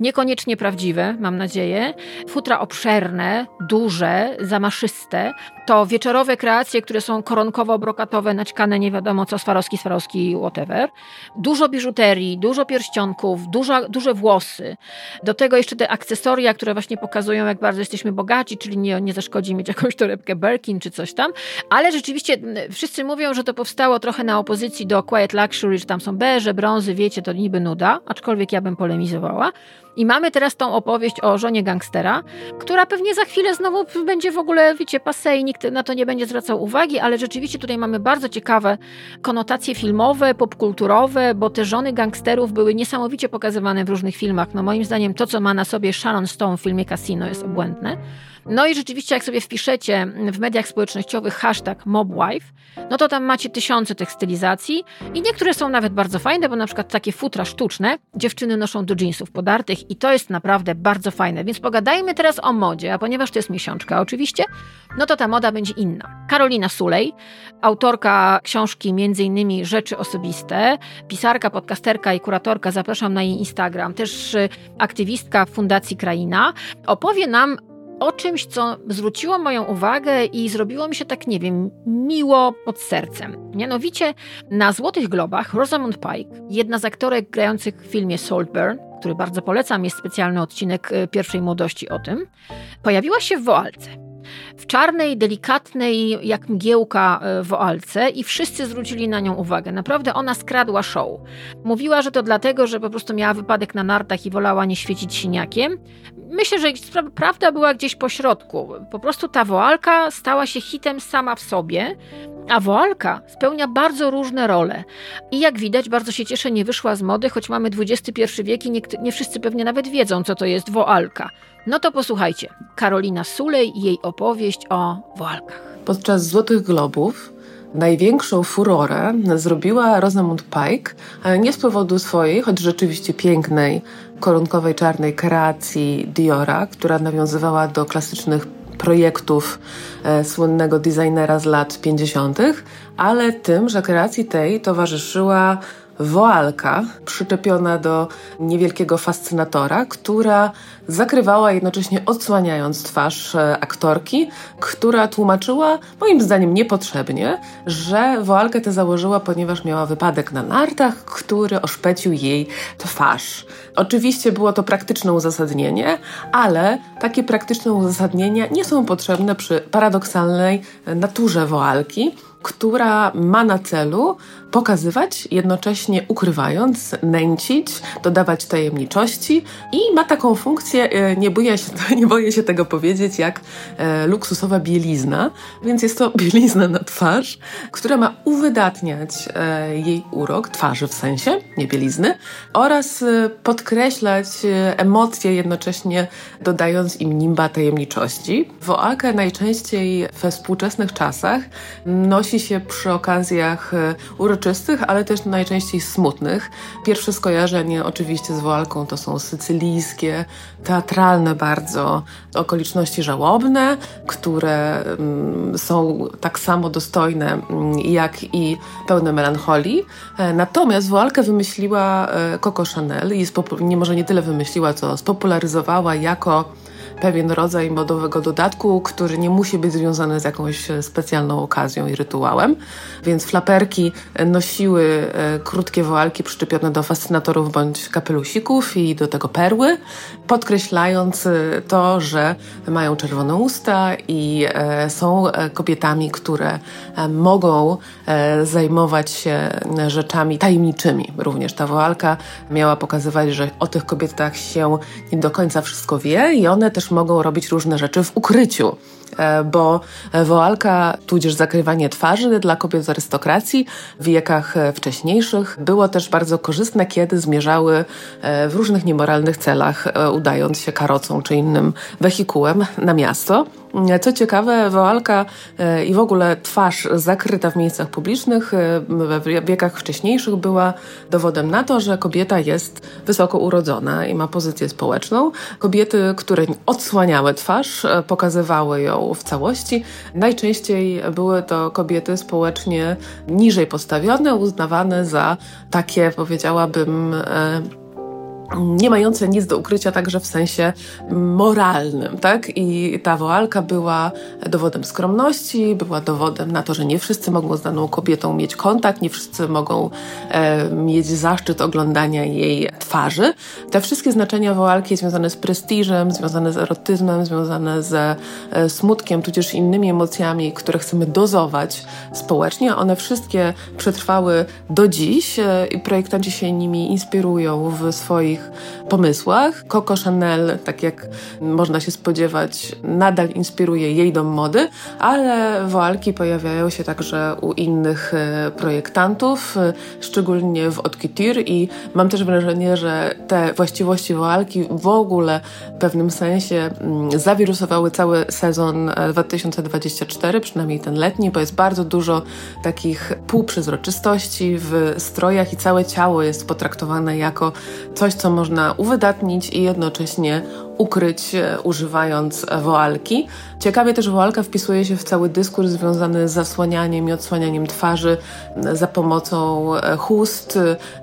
niekoniecznie prawdziwe, mam nadzieję. Futra obszerne, duże, zamaszyste. To wieczorowe kreacje, które są koronkowo-brokatowe, naćkane nie wiadomo co, Swarowski, Swarowski, whatever. Dużo biżuterii, dużo pierścionków, duża, duże włosy. Do tego jeszcze te akcesoria, które właśnie pokazują, jak bardzo jesteśmy bogaci, czyli nie, nie zaszkodzi mieć jakąś torebkę Birkin czy coś tam. Ale rzeczywiście wszyscy mówią, że to powstało trochę na opozycji do Quiet Luxury, że tam są beże, brązy, wiecie, to niby nuda, aczkolwiek ja bym polemizowała. I mamy teraz tą opowieść o żonie gangstera, która pewnie za chwilę znowu będzie w ogóle, wiecie, passe i nikt na to nie będzie zwracał uwagi, ale rzeczywiście tutaj mamy bardzo ciekawe konotacje filmowe, popkulturowe, bo te żony gangsterów były niesamowicie pokazywane w różnych filmach. No moim zdaniem to, co ma na sobie Sharon Stone w filmie Casino jest obłędne. No i rzeczywiście, jak sobie wpiszecie w mediach społecznościowych hashtag mobwife, no to tam macie tysiące tych stylizacji i niektóre są nawet bardzo fajne, bo na przykład takie futra sztuczne dziewczyny noszą do jeansów podartych i to jest naprawdę bardzo fajne. Więc pogadajmy teraz o modzie, a ponieważ to jest miesiączka oczywiście, no to ta moda będzie inna. Karolina Sulej, autorka książki m.in. Rzeczy Osobiste, pisarka, podcasterka i kuratorka, zapraszam na jej Instagram, też y, aktywistka Fundacji Kraina, opowie nam o czymś, co zwróciło moją uwagę i zrobiło mi się tak, nie wiem, miło pod sercem. Mianowicie na Złotych Globach Rosamund Pike, jedna z aktorek grających w filmie Saltburn, który bardzo polecam, jest specjalny odcinek y, pierwszej młodości o tym, pojawiła się w woalce. W czarnej, delikatnej, jak mgiełka e, woalce i wszyscy zwrócili na nią uwagę. Naprawdę ona skradła show. Mówiła, że to dlatego, że po prostu miała wypadek na nartach i wolała nie świecić siniakiem. Myślę, że prawda była gdzieś po środku. Po prostu ta woalka stała się hitem sama w sobie, a woalka spełnia bardzo różne role. I jak widać, bardzo się cieszę, nie wyszła z mody, choć mamy XXI wiek i nie, nie wszyscy pewnie nawet wiedzą, co to jest woalka. No to posłuchajcie. Karolina Sulej i jej opowieść o woalkach. Podczas Złotych Globów największą furorę zrobiła Rosamund Pike, ale nie z powodu swojej, choć rzeczywiście pięknej, korunkowej czarnej kreacji Diora, która nawiązywała do klasycznych projektów e, słynnego designera z lat 50., ale tym, że kreacji tej towarzyszyła woalka przyczepiona do niewielkiego fascynatora, która zakrywała jednocześnie odsłaniając twarz e, aktorki, która tłumaczyła, moim zdaniem niepotrzebnie, że woalkę tę założyła, ponieważ miała wypadek na nartach, który oszpecił jej twarz. Oczywiście było to praktyczne uzasadnienie, ale takie praktyczne uzasadnienia nie są potrzebne przy paradoksalnej naturze woalki która ma na celu pokazywać, jednocześnie ukrywając, nęcić, dodawać tajemniczości i ma taką funkcję, e, nie boję się, nie boję się tego powiedzieć, jak e, luksusowa bielizna. Więc jest to bielizna na twarz, która ma uwydatniać e, jej urok, twarzy w sensie, nie bielizny, oraz podkreślać emocje, jednocześnie dodając im nimba tajemniczości. Woalkę najczęściej we współczesnych czasach nosi się przy okazjach uroczystości uroczystych, ale też najczęściej smutnych. Pierwsze skojarzenie oczywiście z Woalką to są sycylijskie, teatralne bardzo okoliczności żałobne, które mm, są tak samo dostojne mm, jak i pełne melancholii. E, natomiast Woalkę wymyśliła e, Coco Chanel i nie może nie tyle wymyśliła, co spopularyzowała jako pewien rodzaj modowego dodatku, który nie musi być związany z jakąś specjalną okazją i rytuałem. Więc flaperki nosiły e, krótkie woalki przyczepione do fascynatorów bądź kapelusików i do tego perły, podkreślając e, to, że mają czerwone usta i e, są kobietami, które mogą zajmować się rzeczami tajemniczymi. Również ta woalka miała pokazywać, że o tych kobietach się nie do końca wszystko wie i one też mogą robić różne rzeczy w ukryciu. E, bo woalka, tudzież zakrywanie twarzy dla kobiet z arystokracji w wiekach e, wcześniejszych było też bardzo korzystne, kiedy zmierzały e, w różnych niemoralnych celach, udając się karocą czy innym wehikułem na miasto. Co ciekawe, woalka i w ogóle twarz zakryta w miejscach publicznych w wiekach wcześniejszych była dowodem na to, że kobieta jest wysoko urodzona i ma pozycję społeczną. Kobiety, które odsłaniały twarz, pokazywały ją w całości. Najczęściej były to kobiety społecznie niżej postawione, uznawane za takie, powiedziałabym, e, nie mające nic do ukrycia także w sensie moralnym, tak? I ta woalka była dowodem skromności, była dowodem na to, że nie wszyscy mogą z daną kobietą mieć kontakt, nie wszyscy mogą e, mieć zaszczyt oglądania jej twarzy. Te wszystkie znaczenia woalki związane z prestiżem, związane z erotyzmem, związane ze e, smutkiem, tudzież innymi emocjami, które chcemy dozować społecznie, one wszystkie przetrwały do dziś e, i projektanci się nimi inspirują w swoich swoich pomysłach. Coco Chanel, tak jak można się spodziewać, nadal inspiruje jej dom mody, ale woalki pojawiają się także u innych e, projektantów, e, szczególnie w haute i mam też wrażenie, że te właściwości woalki w ogóle w pewnym sensie mm, zawirusowały cały sezon 2024, e, przynajmniej ten letni, bo jest bardzo dużo takich półprzezroczystości w strojach i całe ciało jest potraktowane jako coś, co można uwydatnić i jednocześnie ukryć e, używając woalki. Ciekawie też woalka wpisuje się w cały dyskurs związany z zasłanianiem i odsłanianiem twarzy za pomocą e, chust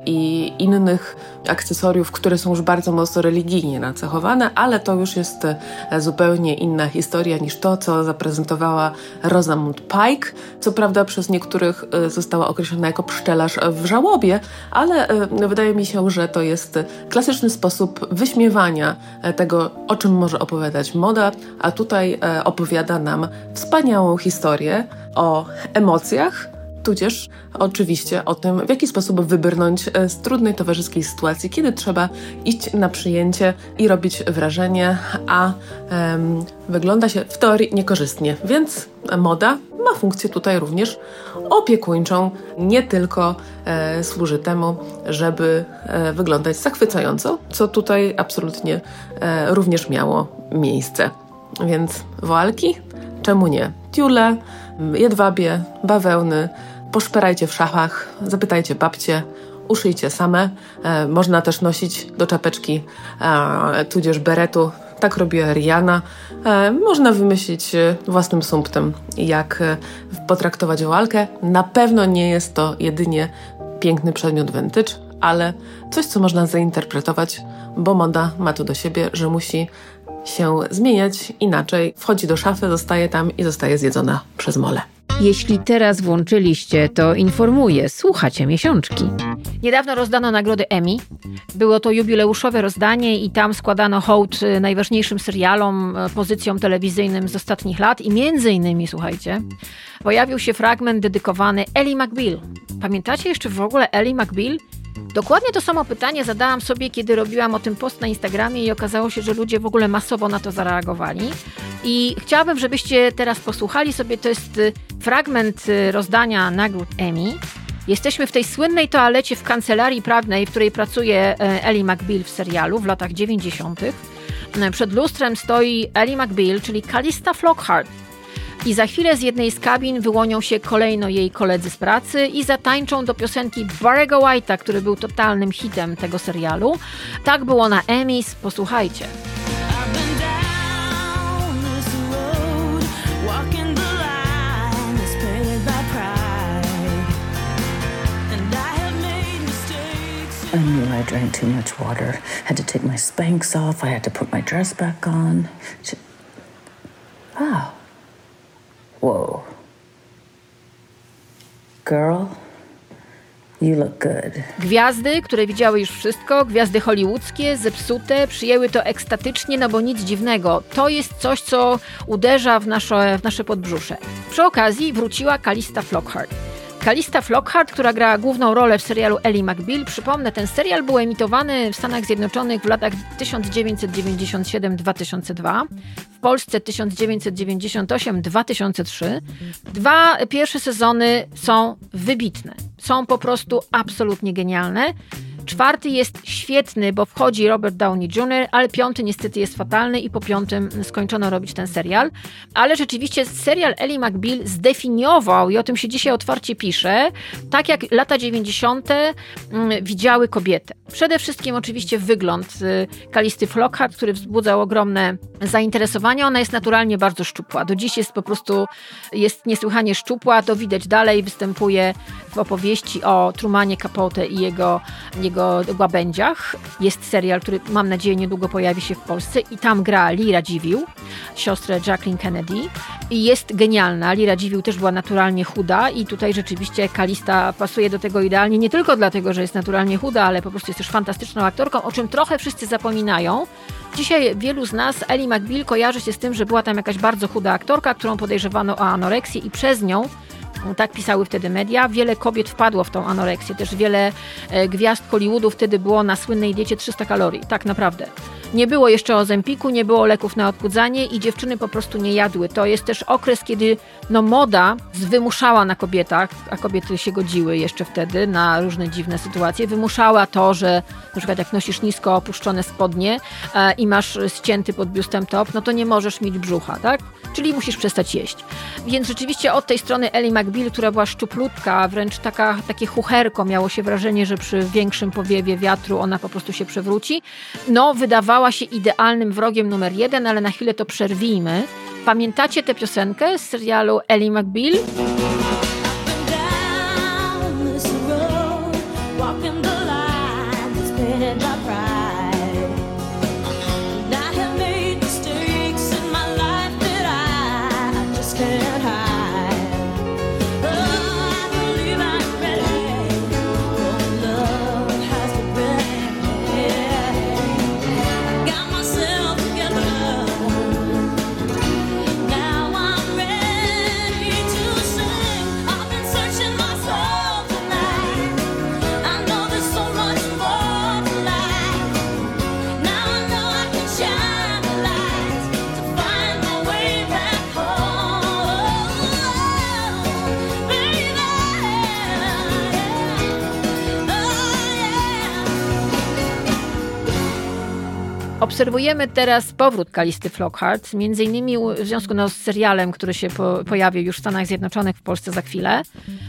i innych akcesoriów, które są już bardzo mocno religijnie nacechowane, ale to już jest e, zupełnie inna historia niż to, co zaprezentowała Rosamund Pike. Co prawda przez niektórych została określona jako pszczelarz w żałobie, ale wydaje mi się, że to jest klasyczny sposób wyśmiewania tego o czym może opowiadać moda, a tutaj e, opowiada nam wspaniałą historię o emocjach, tudzież oczywiście o tym, w jaki sposób wybrnąć e, z trudnej towarzyskiej sytuacji, kiedy trzeba iść na przyjęcie i robić wrażenie, a wygląda się w teorii niekorzystnie. Więc moda ma funkcję tutaj również opiekuńczą, nie tylko e, służy temu, żeby e, wyglądać zachwycająco, co tutaj absolutnie również miało miejsce. Więc woalki? Czemu nie? Tiule, jedwabie, bawełny, poszperajcie w szafach, zapytajcie babcie, uszyjcie same. E, można też nosić do czapeczki, e, tudzież beretu. Tak robiła Rihanna. E, można wymyślić e, własnym sumptem, jak e, potraktować walkę. Na pewno nie jest to jedynie piękny przedmiot vintage, ale coś, co można zainterpretować, bo moda ma to do siebie, że musi się zmieniać, inaczej wchodzi do szafy, zostaje tam i zostaje zjedzona przez mole. Jeśli teraz włączyliście, to informuję, słuchacie miesiączki. Niedawno rozdano nagrody Emmy. Było to jubileuszowe rozdanie i tam składano hołd y, najważniejszym serialom, y, pozycjom telewizyjnym z ostatnich lat i między innymi, słuchajcie, pojawił się fragment dedykowany Ellie McBeal. Pamiętacie jeszcze w ogóle Ellie McBeal? Dokładnie to samo pytanie zadałam sobie, kiedy robiłam o tym post na Instagramie i okazało się, że ludzie w ogóle masowo na to zareagowali. I chciałabym, żebyście teraz posłuchali sobie, to jest y, fragment y, rozdania nagród Emmy. Jesteśmy w tej słynnej toalecie w kancelarii prawnej, w której pracuje e, Ellie McBeal w serialu w latach 90. Przed lustrem stoi Ellie McBeal, czyli Calista Flockhart, i za chwilę z jednej z kabin wyłonią się kolejno jej koledzy z pracy i zatańczą do piosenki Barry'ego White'a, który był totalnym hitem tego serialu. Tak było na Emmys, posłuchajcie. I knew I drank too much water. Had to take my Spanx off. I had to put my dress back on. Wow. Whoa. Girl, you look good. Gwiazdy, które widziały już wszystko, gwiazdy hollywoodzkie, zepsute, przyjęły to ekstatycznie, no bo nic dziwnego. To jest coś, co uderza w nasze, w nasze podbrzusze. Przy okazji wróciła Kalista Flockhart. Kalista Flockhart, która grała główną rolę w serialu Ellie McBeal. Przypomnę, ten serial był emitowany w Stanach Zjednoczonych w latach 1997-2002, w Polsce 1998-2003. Dwa pierwsze sezony są wybitne, są po prostu absolutnie genialne. Czwarty jest świetny, bo wchodzi Robert Downey Jr., ale piąty niestety jest fatalny i po piątym skończono robić ten serial. Ale rzeczywiście serial Ellie McBeal zdefiniował, i o tym się dzisiaj otwarcie pisze, tak jak lata 90. Mm, widziały kobietę. Przede wszystkim oczywiście wygląd Kalisty Flockhart, który wzbudzał ogromne zainteresowanie. Ona jest naturalnie bardzo szczupła. Do dziś jest po prostu jest niesłychanie szczupła, to widać dalej, występuje w opowieści o Trumanie Capote i jego, jego łabędziach. Jest serial, który mam nadzieję niedługo pojawi się w Polsce i tam gra Lira Dziwił, siostrę Jacqueline Kennedy i jest genialna. Lira Dziwił też była naturalnie chuda i tutaj rzeczywiście Kalista pasuje do tego idealnie, nie tylko dlatego, że jest naturalnie chuda, ale po prostu jest też fantastyczną aktorką, o czym trochę wszyscy zapominają. Dzisiaj wielu z nas Ellie McBeal kojarzy się z tym, że była tam jakaś bardzo chuda aktorka, którą podejrzewano o anoreksję i przez nią tak pisały wtedy media. Wiele kobiet wpadło w tą anoreksję. Też wiele e, gwiazd Hollywoodu wtedy było na słynnej diecie 300 kalorii. Tak naprawdę. Nie było jeszcze ozempiku, nie było leków na odchudzanie i dziewczyny po prostu nie jadły. To jest też okres, kiedy no, moda wymuszała na kobietach, a kobiety się godziły jeszcze wtedy na różne dziwne sytuacje, wymuszała to, że na przykład jak nosisz nisko opuszczone spodnie e, i masz ścięty pod biustem top, no to nie możesz mieć brzucha, tak? Czyli musisz przestać jeść. Więc rzeczywiście od tej strony Ellie McBeal, która była szczuplutka, wręcz taka, takie chucherko, miało się wrażenie, że przy większym powiewie wiatru ona po prostu się przewróci. No, wydawała się idealnym wrogiem numer jeden, ale na chwilę to przerwijmy. Pamiętacie tę piosenkę z serialu Ellie McBeal? Obserwujemy teraz powrót Kalisty Flockhart, między innymi w związku no, z serialem, który się po, pojawi już w Stanach Zjednoczonych, w Polsce za chwilę.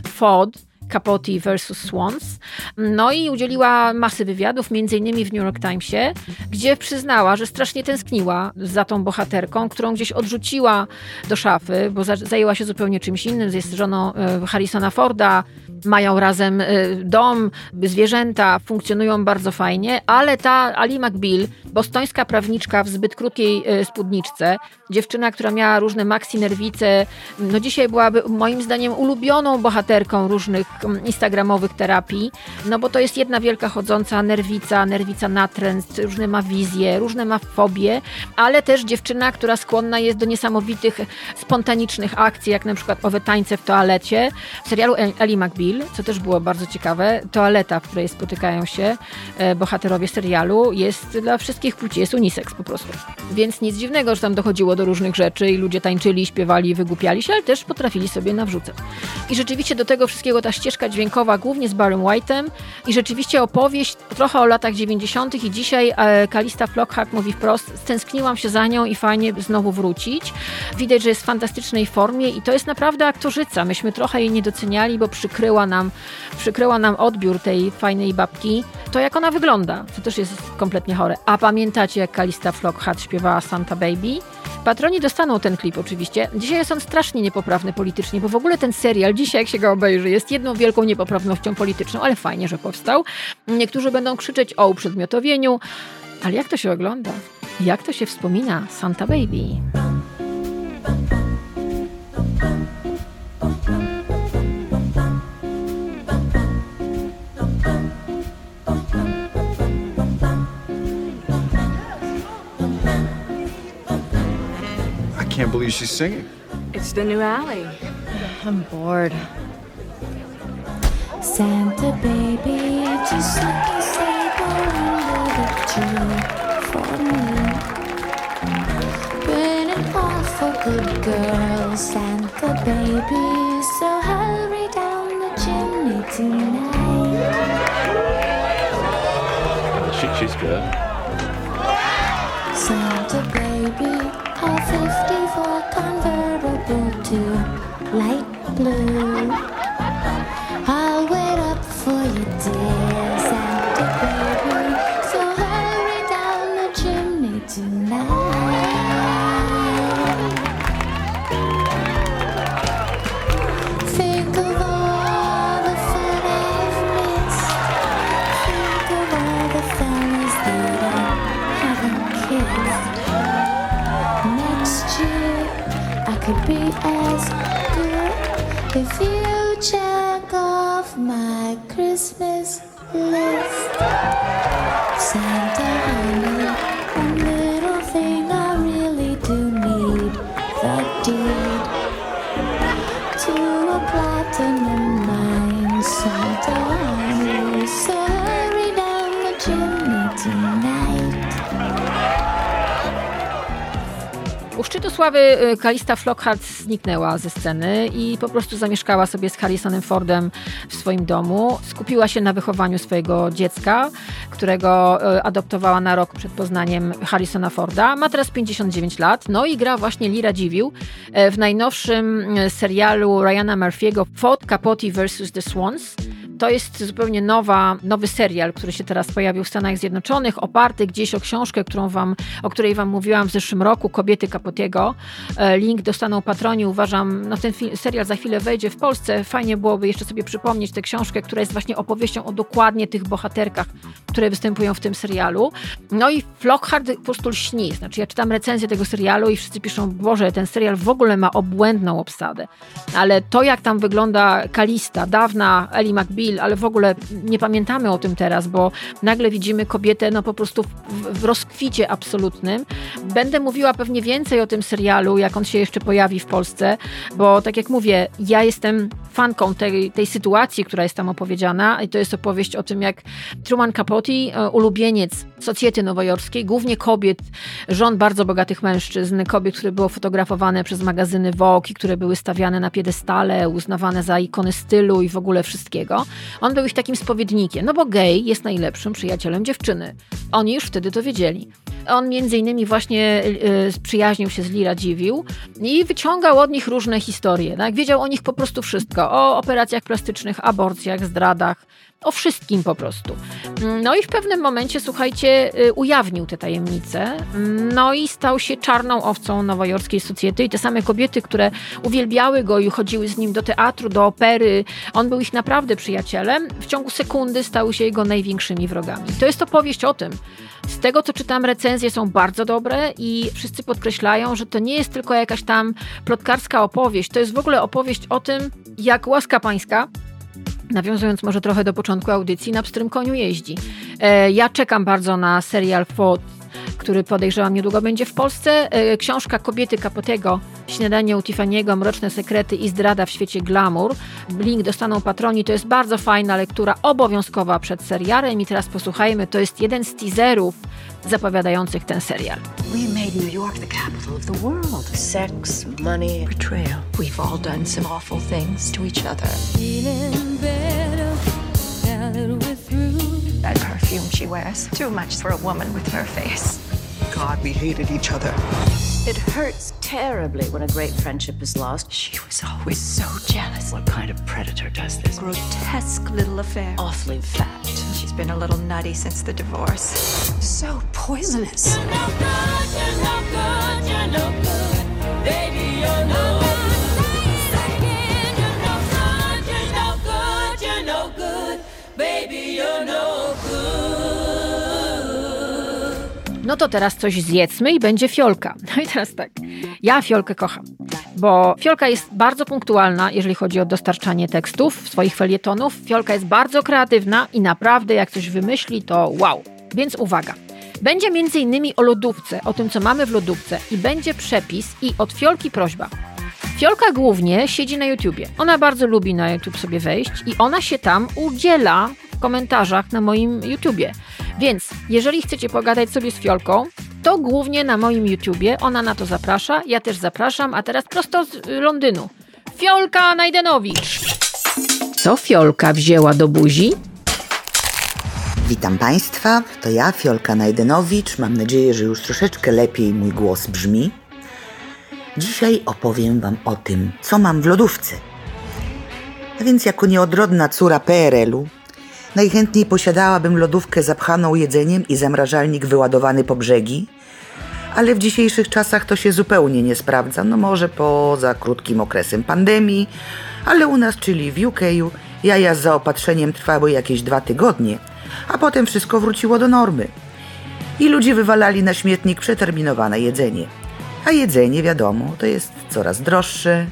FOD, Capote versus Swans. No i udzieliła masy wywiadów, między innymi w New York Timesie, gdzie przyznała, że strasznie tęskniła za tą bohaterką, którą gdzieś odrzuciła do szafy, bo zajęła się zupełnie czymś innym. Jest żoną e, Harrisona Forda, mają razem y, dom, zwierzęta, funkcjonują bardzo fajnie, ale ta Ali McBeal, bostońska prawniczka w zbyt krótkiej y, spódniczce, dziewczyna, która miała różne maxi nerwice, no dzisiaj byłaby moim zdaniem ulubioną bohaterką różnych mm, instagramowych terapii, no bo to jest jedna wielka chodząca nerwica, nerwica natręt, różne ma wizje, różne ma fobie, ale też dziewczyna, która skłonna jest do niesamowitych, spontanicznych akcji, jak na przykład owe tańce w toalecie. W serialu Ali McBeal co też było bardzo ciekawe, toaleta, w której spotykają się e, bohaterowie serialu, jest dla wszystkich płci, jest unisex po prostu. Więc nic dziwnego, że tam dochodziło do różnych rzeczy i ludzie tańczyli, śpiewali, wygłupiali się, ale też potrafili sobie nawrzucać. I rzeczywiście do tego wszystkiego ta ścieżka dźwiękowa, głównie z Barrym White'em i rzeczywiście opowieść trochę o latach 90. i dzisiaj e, Kalista Flockhart mówi wprost, stęskniłam się za nią i fajnie znowu wrócić. Widać, że jest w fantastycznej formie i to jest naprawdę aktorzyca. Myśmy trochę jej nie doceniali, bo przykryła nam, przykryła nam odbiór tej fajnej babki, to jak ona wygląda, to też jest kompletnie chore. A pamiętacie, jak Kalista Flockhart śpiewała Santa Baby? Patroni dostaną ten klip oczywiście. Dzisiaj jest on strasznie niepoprawny politycznie, bo w ogóle ten serial, dzisiaj jak się go obejrzy, jest jedną wielką niepoprawnością polityczną, ale fajnie, że powstał. Niektórzy będą krzyczeć o uprzedmiotowieniu, ale jak to się ogląda? Jak to się wspomina Santa Baby? Can't believe she's singing. It's the new alley. I'm bored. Santa baby, just like you say, under the tree for me. Been an awful good girl, Santa baby, so hurry down the chimney tonight. She, she's good. Santa baby, light blue. I'll wait up for you, dear Santa baby. So hurry down the chimney tonight. Sławy y, Kalista Flockhart zniknęła ze sceny i po prostu zamieszkała sobie z Harrisonem Fordem w swoim domu. Skupiła się na wychowaniu swojego dziecka, którego y, adoptowała na rok przed poznaniem Harrisona Forda. Ma teraz 59 lat, no i gra właśnie Lira Dziwił y, w najnowszym serialu Ryana Murphy'ego Ford Capote vs. The Swans. To jest zupełnie nowa, nowy serial, który się teraz pojawił w Stanach Zjednoczonych, oparty gdzieś o książkę, którą wam, o której Wam mówiłam w zeszłym roku, Kobiety Capotiego. E, Link dostaną patroni. Uważam, no ten serial za chwilę wejdzie w Polsce. Fajnie byłoby jeszcze sobie przypomnieć tę książkę, która jest właśnie opowieścią o dokładnie tych bohaterkach, które występują w tym serialu. No i Flockhart po prostu lśni. Znaczy, ja czytam recenzję tego serialu i wszyscy piszą, Boże, ten serial w ogóle ma obłędną obsadę. Ale to, jak tam wygląda Kalista, dawna Ellie McBeal, ale w ogóle nie pamiętamy o tym teraz, bo nagle widzimy kobietę no po prostu w, w rozkwicie absolutnym. Będę mówiła pewnie więcej o tym serialu, jak on się jeszcze pojawi w Polsce, bo tak jak mówię, ja jestem fanką tej, tej sytuacji, która jest tam opowiedziana i to jest opowieść o tym, jak Truman Capote, e, ulubieniec socjety nowojorskiej, głównie kobiet, żon bardzo bogatych mężczyzn, kobiet, które były fotografowane przez magazyny Vogue i które były stawiane na piedestale, uznawane za ikony stylu i w ogóle wszystkiego. On był ich takim spowiednikiem, no bo gej jest najlepszym przyjacielem dziewczyny. Oni już wtedy to wiedzieli. On między innymi właśnie y, przyjaźnił się z Lira Dziwił i wyciągał od nich różne historie. Tak? Wiedział o nich po prostu wszystko. O operacjach plastycznych, aborcjach, zdradach, o wszystkim po prostu. No i w pewnym momencie, słuchajcie, y, ujawnił te tajemnice, no i stał się czarną owcą nowojorskiej socjety i te same kobiety, które uwielbiały go i chodziły z nim do teatru, do opery, on był ich naprawdę przyjacielem, w ciągu sekundy stały się jego największymi wrogami. To jest opowieść o tym. Z tego, co czytam, recenzje są bardzo dobre i wszyscy podkreślają, że to nie jest tylko jakaś tam plotkarska opowieść, to jest w ogóle opowieść o tym, jak łaska pańska Nawiązując może trochę do początku audycji, na pstrym koniu jeździ. E, ja czekam bardzo na serial Ford, który podejrzewam niedługo będzie w Polsce. E, książka Kobiety Kapotego, Śniadanie u Tiffany'ego, Mroczne Sekrety i Zdrada w świecie glamour. Link dostaną patroni. To jest bardzo fajna lektura, obowiązkowa przed serialem. I teraz posłuchajmy, to jest jeden z teaserów zapowiadających ten serial. We made New York the capital of the world. Sex, money, betrayal. We've all done some awful things to each other. That perfume she wears, too much for a woman with her face. God, we hated each other. It hurts terribly when a great friendship is lost. She was always so jealous. What kind of predator does this? Grotesque little affair. Awfully fat. She's been a little nutty since the divorce. So poisonous. No to teraz coś zjedzmy i będzie fiolka. No i teraz tak, ja fiolkę kocham, bo fiolka jest bardzo punktualna, jeżeli chodzi o dostarczanie tekstów, swoich felietonów. Fiolka jest bardzo kreatywna i naprawdę jak coś wymyśli, to wow. Więc uwaga. Będzie innymi o lodówce, o tym, co mamy w lodówce i będzie przepis i od Fiolki prośba. Fiolka głównie siedzi na YouTubie. Ona bardzo lubi na YouTube sobie wejść i ona się tam udziela w komentarzach na moim YouTubie. Więc jeżeli chcecie pogadać sobie z Fiolką, to głównie na moim YouTubie. Ona na to zaprasza, ja też zapraszam, a teraz prosto z Londynu. Fiolka Najdenowicz. Co Fiolka wzięła do buzi? Witam Państwa, to ja, Fiolka Najdenowicz. Mam nadzieję, że już troszeczkę lepiej mój głos brzmi. Dzisiaj opowiem Wam o tym, co mam w lodówce. A więc, jako nieodrodna córa PRL-u, najchętniej posiadałabym lodówkę zapchaną jedzeniem i zamrażalnik wyładowany po brzegi, ale w dzisiejszych czasach to się zupełnie nie sprawdza. No może poza krótkim okresem pandemii, ale u nas, czyli w UK, jaja z zaopatrzeniem trwały jakieś dwa tygodnie, a potem wszystko wróciło do normy. I ludzie wywalali na śmietnik przeterminowane jedzenie. A jedzenie, wiadomo, to jest coraz droższe,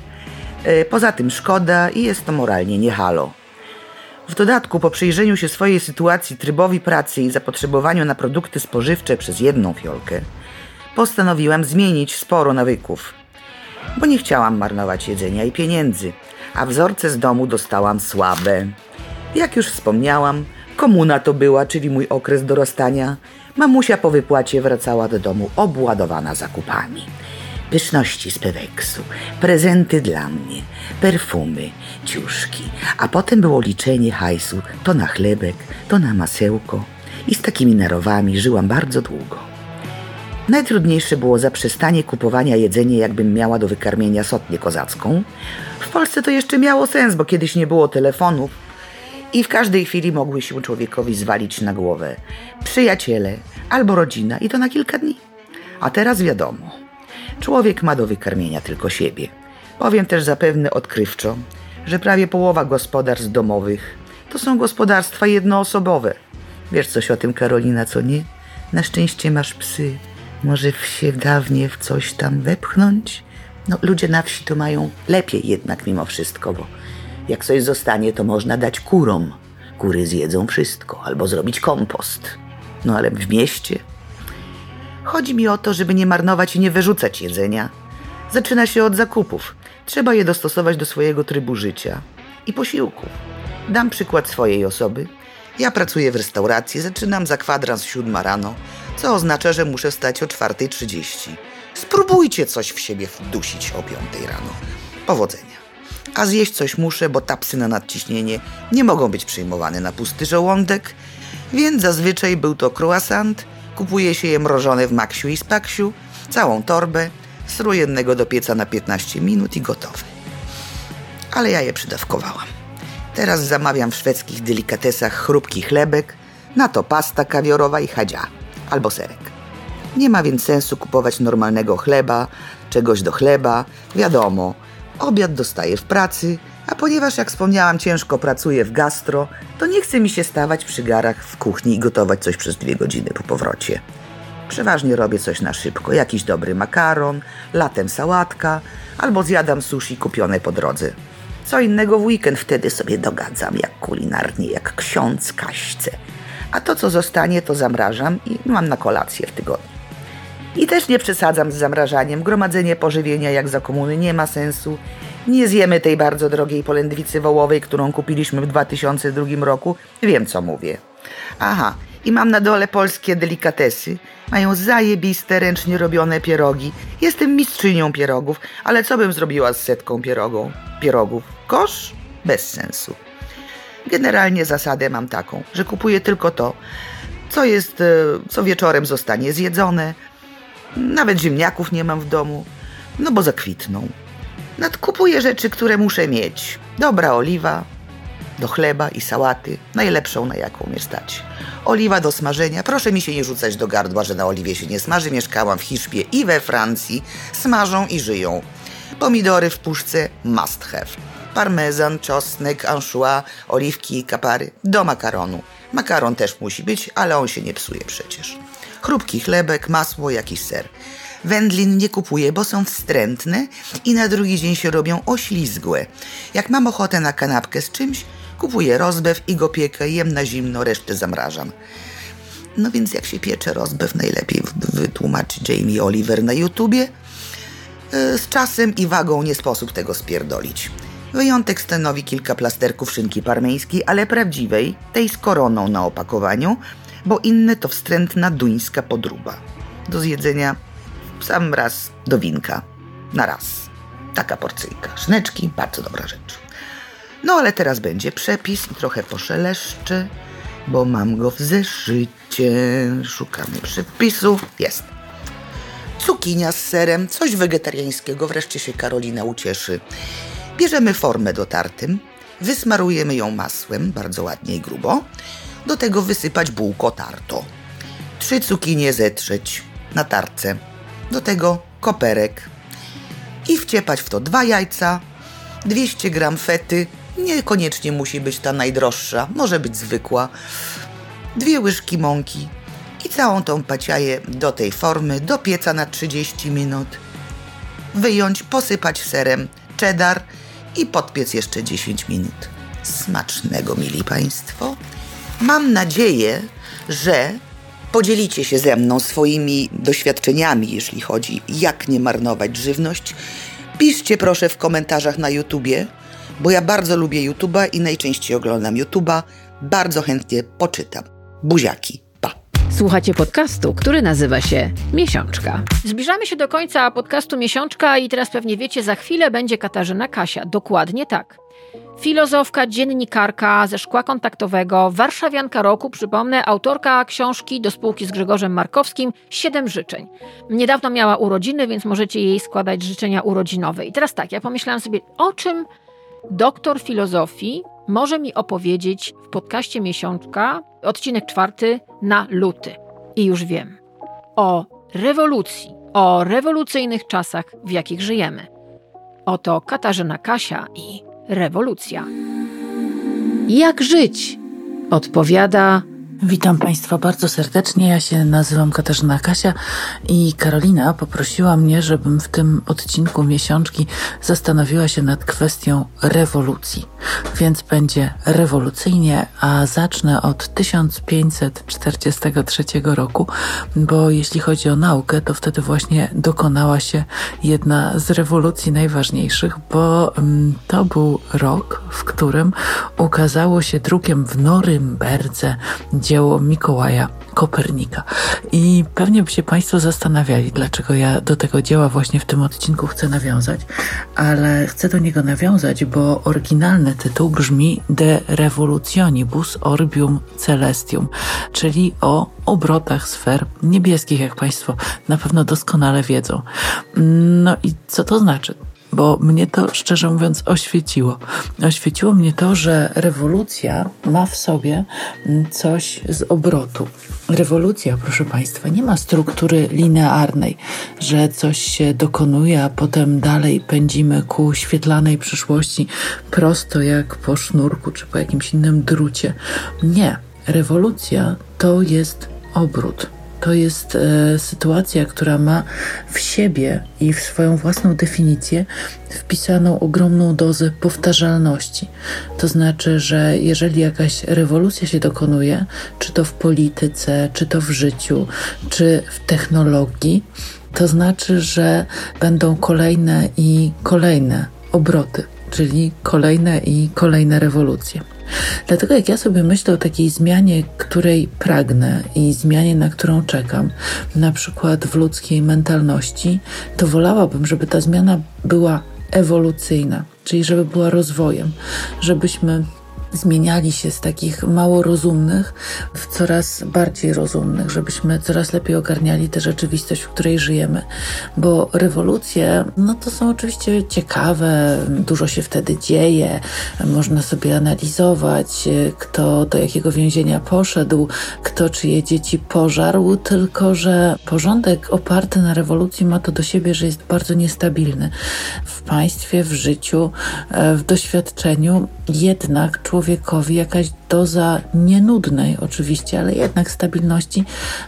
e, poza tym szkoda i jest to moralnie nie halo. W dodatku, po przyjrzeniu się swojej sytuacji, trybowi pracy i zapotrzebowaniu na produkty spożywcze przez jedną fiolkę, postanowiłam zmienić sporo nawyków. Bo nie chciałam marnować jedzenia i pieniędzy, a wzorce z domu dostałam słabe. Jak już wspomniałam, komuna to była, czyli mój okres dorastania. Mamusia po wypłacie wracała do domu obładowana zakupami. Pyszności z Peweksu, prezenty dla mnie, perfumy, ciuszki, a potem było liczenie hajsu to na chlebek, to na masełko i z takimi narowami żyłam bardzo długo. Najtrudniejsze było zaprzestanie kupowania jedzenia, jakbym miała do wykarmienia sotnię kozacką. W Polsce to jeszcze miało sens, bo kiedyś nie było telefonów i w każdej chwili mogły się człowiekowi zwalić na głowę przyjaciele albo rodzina i to na kilka dni. A teraz wiadomo, człowiek ma do wykarmienia tylko siebie. Powiem też zapewne odkrywczo, że prawie połowa gospodarstw domowych to są gospodarstwa jednoosobowe. Wiesz coś o tym, Karolina, co nie? Na szczęście masz psy. Może się dawnie w coś tam wepchnąć? No, ludzie na wsi to mają lepiej jednak mimo wszystko, bo jak coś zostanie, to można dać kurom. Kury zjedzą wszystko, albo zrobić kompost. No ale w mieście. Chodzi mi o to, żeby nie marnować i nie wyrzucać jedzenia. Zaczyna się od zakupów. Trzeba je dostosować do swojego trybu życia i posiłków. Dam przykład swojej osoby. Ja pracuję w restauracji, zaczynam za kwadrans siódma rano, co oznacza, że muszę wstać o 4.30. Spróbujcie coś w siebie wdusić o 5 rano. Powodzenia. A zjeść coś muszę, bo tapsy na nadciśnienie nie mogą być przyjmowane na pusty żołądek, więc zazwyczaj był to croissant, Kupuje się je mrożone w maksiu i spaksiu, całą torbę, sru jednego do pieca na 15 minut i gotowe. Ale ja je przydawkowałam. Teraz zamawiam w szwedzkich delikatesach chrupki chlebek, na to pasta kawiorowa i hadzia albo serek. Nie ma więc sensu kupować normalnego chleba, czegoś do chleba. Wiadomo, obiad dostaję w pracy, a ponieważ, jak wspomniałam, ciężko pracuję w gastro, to nie chce mi się stawać przy garach w kuchni i gotować coś przez dwie godziny po powrocie. Przeważnie robię coś na szybko, jakiś dobry makaron, latem sałatka, albo zjadam sushi kupione po drodze. Co innego w weekend wtedy sobie dogadzam, jak kulinarnie, jak ksiądz kaśce. A to, co zostanie, to zamrażam i mam na kolację w tygodniu. I też nie przesadzam z zamrażaniem. Gromadzenie pożywienia jak za komuny nie ma sensu. Nie zjemy tej bardzo drogiej polędwicy wołowej, którą kupiliśmy w 2002 roku. Wiem, co mówię. Aha, i mam na dole polskie delikatesy. Mają zajebiste, ręcznie robione pierogi. Jestem mistrzynią pierogów, ale co bym zrobiła z setką pierogą? pierogów? Kosz? Bez sensu. Generalnie zasadę mam taką, że kupuję tylko to, co jest, e, co wieczorem zostanie zjedzone. Nawet ziemniaków nie mam w domu, no bo zakwitną. Nadkupuję rzeczy, które muszę mieć. Dobra oliwa do chleba i sałaty, najlepszą na jaką mnie stać. Oliwa do smażenia. Proszę mi się nie rzucać do gardła, że na oliwie się nie smaży. Mieszkałam w Hiszpie i we Francji. Smażą i żyją. Pomidory w puszce must have. Parmezan, czosnek, anchois, oliwki kapary. Do makaronu. Makaron też musi być, ale on się nie psuje przecież. Chrupki chlebek, masło, jakiś ser. Wędlin nie kupuję, bo są wstrętne i na drugi dzień się robią oślizgłe. Jak mam ochotę na kanapkę z czymś, kupuję rozbew i go piekę, jem na zimno, resztę zamrażam. No więc jak się piecze rozbew, najlepiej wytłumaczy Jamie Oliver na YouTubie. E, z czasem i wagą nie sposób tego spierdolić. Wyjątek stanowi kilka plasterków szynki parmeńskiej, ale prawdziwej, tej z koroną na opakowaniu, bo inne to wstrętna duńska podruba. Do zjedzenia sam raz do winka. Na raz. Taka porcyjka. Szneczki, bardzo dobra rzecz. No ale teraz będzie przepis i trochę poszeleszczę, bo mam go w zeszycie. Szukamy przepisu. Jest. Cukinia z serem, coś wegetariańskiego, wreszcie się Karolina ucieszy. Bierzemy formę do tartym, wysmarujemy ją masłem, bardzo ładnie i grubo. Do tego wysypać bułko tarto. Trzy cukinie zetrzeć na tarce. Do tego koperek. I wciepać w to dwa jajca, 200 gram fety, niekoniecznie musi być ta najdroższa, może być zwykła, dwie łyżki mąki i całą tą paciaję do tej formy, do pieca na 30 minut. Wyjąć, posypać serem cheddar i podpiec jeszcze 10 minut. Smacznego, mili Państwo. Mam nadzieję, że podzielicie się ze mną swoimi doświadczeniami, jeśli chodzi jak nie marnować żywność. Piszcie proszę w komentarzach na YouTubie, bo ja bardzo lubię YouTuba i najczęściej oglądam YouTuba. Bardzo chętnie poczytam. Buziaki. Pa. Słuchacie podcastu, który nazywa się Miesiączka. Zbliżamy się do końca podcastu Miesiączka i teraz pewnie wiecie, za chwilę będzie Katarzyna Kasia. Dokładnie tak. Filozofka, dziennikarka ze szkła kontaktowego, warszawianka roku, przypomnę, autorka książki do spółki z Grzegorzem Markowskim Siedem życzeń. Niedawno miała urodziny, więc możecie jej składać życzenia urodzinowe. I teraz tak, ja pomyślałam sobie, o czym doktor filozofii może mi opowiedzieć w podcaście Miesiączka, odcinek czwarty na luty. I już wiem. O rewolucji, o rewolucyjnych czasach, w jakich żyjemy. Oto Katarzyna Kasia i rewolucja. Jak żyć? Odpowiada Witam Państwa bardzo serdecznie. Ja się nazywam Katarzyna Kasia i Karolina poprosiła mnie, żebym w tym odcinku miesiączki zastanowiła się nad kwestią rewolucji. Więc będzie rewolucyjnie, a zacznę od 1543 roku, bo jeśli chodzi o naukę, to wtedy właśnie dokonała się jedna z rewolucji najważniejszych, bo mm, to był rok, w którym ukazało się drukiem w Norymberdze dzieło Mikołaja Kopernika. I pewnie by się Państwo zastanawiali, dlaczego ja do tego dzieła właśnie w tym odcinku chcę nawiązać, ale chcę do niego nawiązać, bo oryginalny tytuł brzmi De Revolutionibus Orbium Celestium, czyli o obrotach sfer niebieskich, jak Państwo na pewno doskonale wiedzą. No i co to znaczy? Bo mnie to szczerze mówiąc oświeciło. Oświeciło mnie to, że rewolucja ma w sobie coś z obrotu. Rewolucja, proszę Państwa, nie ma struktury linearnej, że coś się dokonuje, a potem dalej pędzimy ku świetlanej przyszłości prosto jak po sznurku czy po jakimś innym drucie. Nie. Rewolucja to jest obrót to jest e, sytuacja, która ma w siebie i w swoją własną definicję wpisaną ogromną dozę powtarzalności. To znaczy, że jeżeli jakaś rewolucja się dokonuje, czy to w polityce, czy to w życiu, czy w technologii, to znaczy, że będą kolejne i kolejne obroty, czyli kolejne i kolejne rewolucje. Dlatego jak ja sobie myślę o takiej zmianie, której pragnę i zmianie, na którą czekam, na przykład w ludzkiej mentalności, to wolałabym, żeby ta zmiana była ewolucyjna, czyli żeby była rozwojem, żebyśmy zmieniali się z takich mało rozumnych w coraz bardziej rozumnych, żebyśmy coraz lepiej ogarniali tę rzeczywistość, w której żyjemy. Bo rewolucje, no to są oczywiście ciekawe, dużo się wtedy dzieje, można sobie analizować, kto do jakiego więzienia poszedł, kto czyje dzieci pożarł, tylko że porządek oparty na rewolucji ma to do siebie, że jest bardzo niestabilny. W państwie, w życiu, w doświadczeniu jednak człowiek człowiekowi jakaś doza nienudnej oczywiście, ale jednak stabilności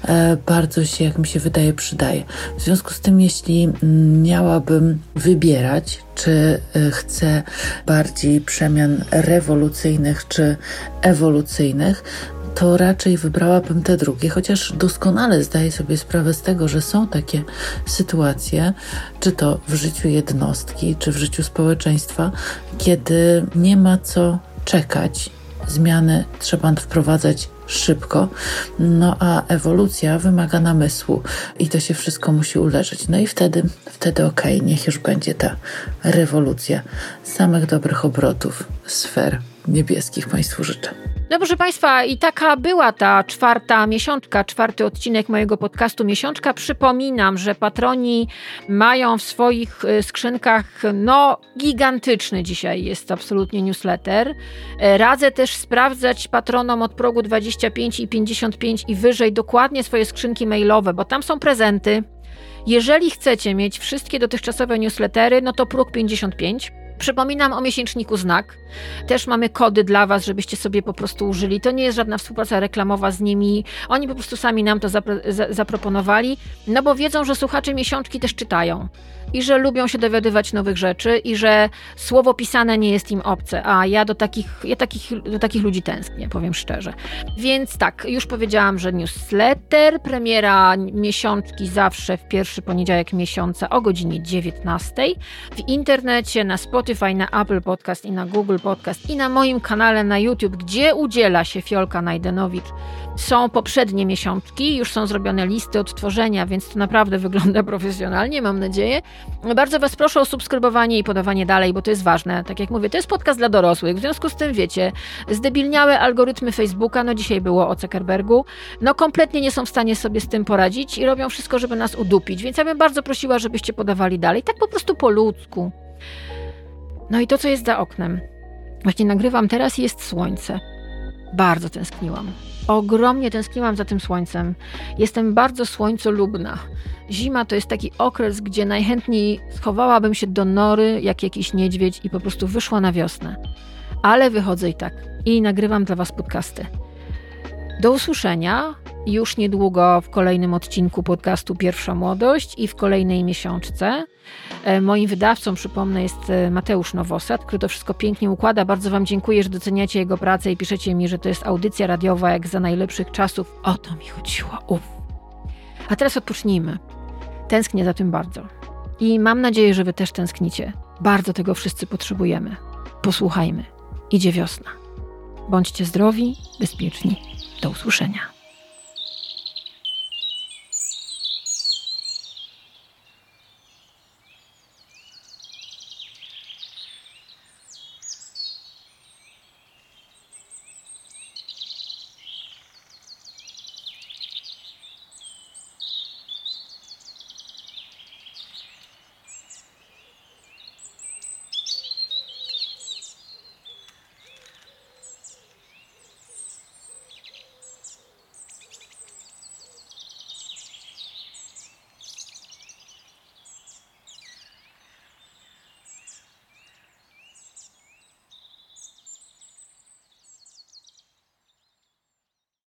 e, bardzo się, jak mi się wydaje, przydaje. W związku z tym, jeśli miałabym wybierać, czy e, chcę bardziej przemian rewolucyjnych czy ewolucyjnych, to raczej wybrałabym te drugie, chociaż doskonale zdaję sobie sprawę z tego, że są takie sytuacje, czy to w życiu jednostki, czy w życiu społeczeństwa, kiedy nie ma co czekać. Zmiany trzeba wprowadzać szybko, no a ewolucja wymaga namysłu i to się wszystko musi uleżeć. No i wtedy, wtedy okej, okay, niech już będzie ta rewolucja samych dobrych obrotów sfer niebieskich Państwu życzę. No proszę Państwa, i taka była ta czwarta miesiączka, czwarty odcinek mojego podcastu Miesiączka. Przypominam, że patroni mają w swoich y, skrzynkach, no gigantyczny dzisiaj jest absolutnie newsletter. E, radzę też sprawdzać patronom od progu 25 i 55 i wyżej dokładnie swoje skrzynki mailowe, bo tam są prezenty. Jeżeli chcecie mieć wszystkie dotychczasowe newslettery, no to próg 55 Przypominam o miesięczniku Znak. Też mamy kody dla Was, żebyście sobie po prostu użyli. To nie jest żadna współpraca reklamowa z nimi. Oni po prostu sami nam to zapro zaproponowali, no bo wiedzą, że słuchacze miesiączki też czytają i że lubią się dowiadywać nowych rzeczy i że słowo pisane nie jest im obce, a ja do takich, ja takich, do takich ludzi tęsknię, powiem szczerze. Więc tak, już powiedziałam, że newsletter, premiera miesiączki zawsze w pierwszy poniedziałek miesiąca o godzinie 19 w internecie, na Spotify, na Apple Podcast i na Google Podcast i na moim kanale na YouTube, gdzie udziela się Fiolka Najdenowicz są poprzednie miesiączki, już są zrobione listy odtworzenia, więc to naprawdę wygląda profesjonalnie, mam nadzieję. Bardzo Was proszę o subskrybowanie i podawanie dalej, bo to jest ważne. Tak jak mówię, to jest podcast dla dorosłych, w związku z tym wiecie, zdebilniałe algorytmy Facebooka, no dzisiaj było o Zuckerbergu, no kompletnie nie są w stanie sobie z tym poradzić i robią wszystko, żeby nas udupić, więc ja bym bardzo prosiła, żebyście podawali dalej, tak po prostu po ludzku. No i to, co jest za oknem. Właśnie nagrywam teraz jest słońce. Bardzo tęskniłam. Ogromnie tęskniłam za tym słońcem. Jestem bardzo słońcolubna. Zima to jest taki okres, gdzie najchętniej schowałabym się do nory jak jakiś niedźwiedź i po prostu wyszła na wiosnę. Ale wychodzę i tak. I nagrywam dla Was podcasty. Do usłyszenia już niedługo w kolejnym odcinku podcastu Pierwsza Młodość i w kolejnej miesiączce. E, moim wydawcą, przypomnę, jest e, Mateusz Nowosad, który to wszystko pięknie układa. Bardzo Wam dziękuję, że doceniacie jego pracę i piszecie mi, że to jest audycja radiowa jak za najlepszych czasów. O to mi chodziło. Uf. A teraz odpocznijmy. Tęsknię za tym bardzo. I mam nadzieję, że Wy też tęsknicie. Bardzo tego wszyscy potrzebujemy. Posłuchajmy. Idzie wiosna. Bądźcie zdrowi, bezpieczni. Do usłyszenia.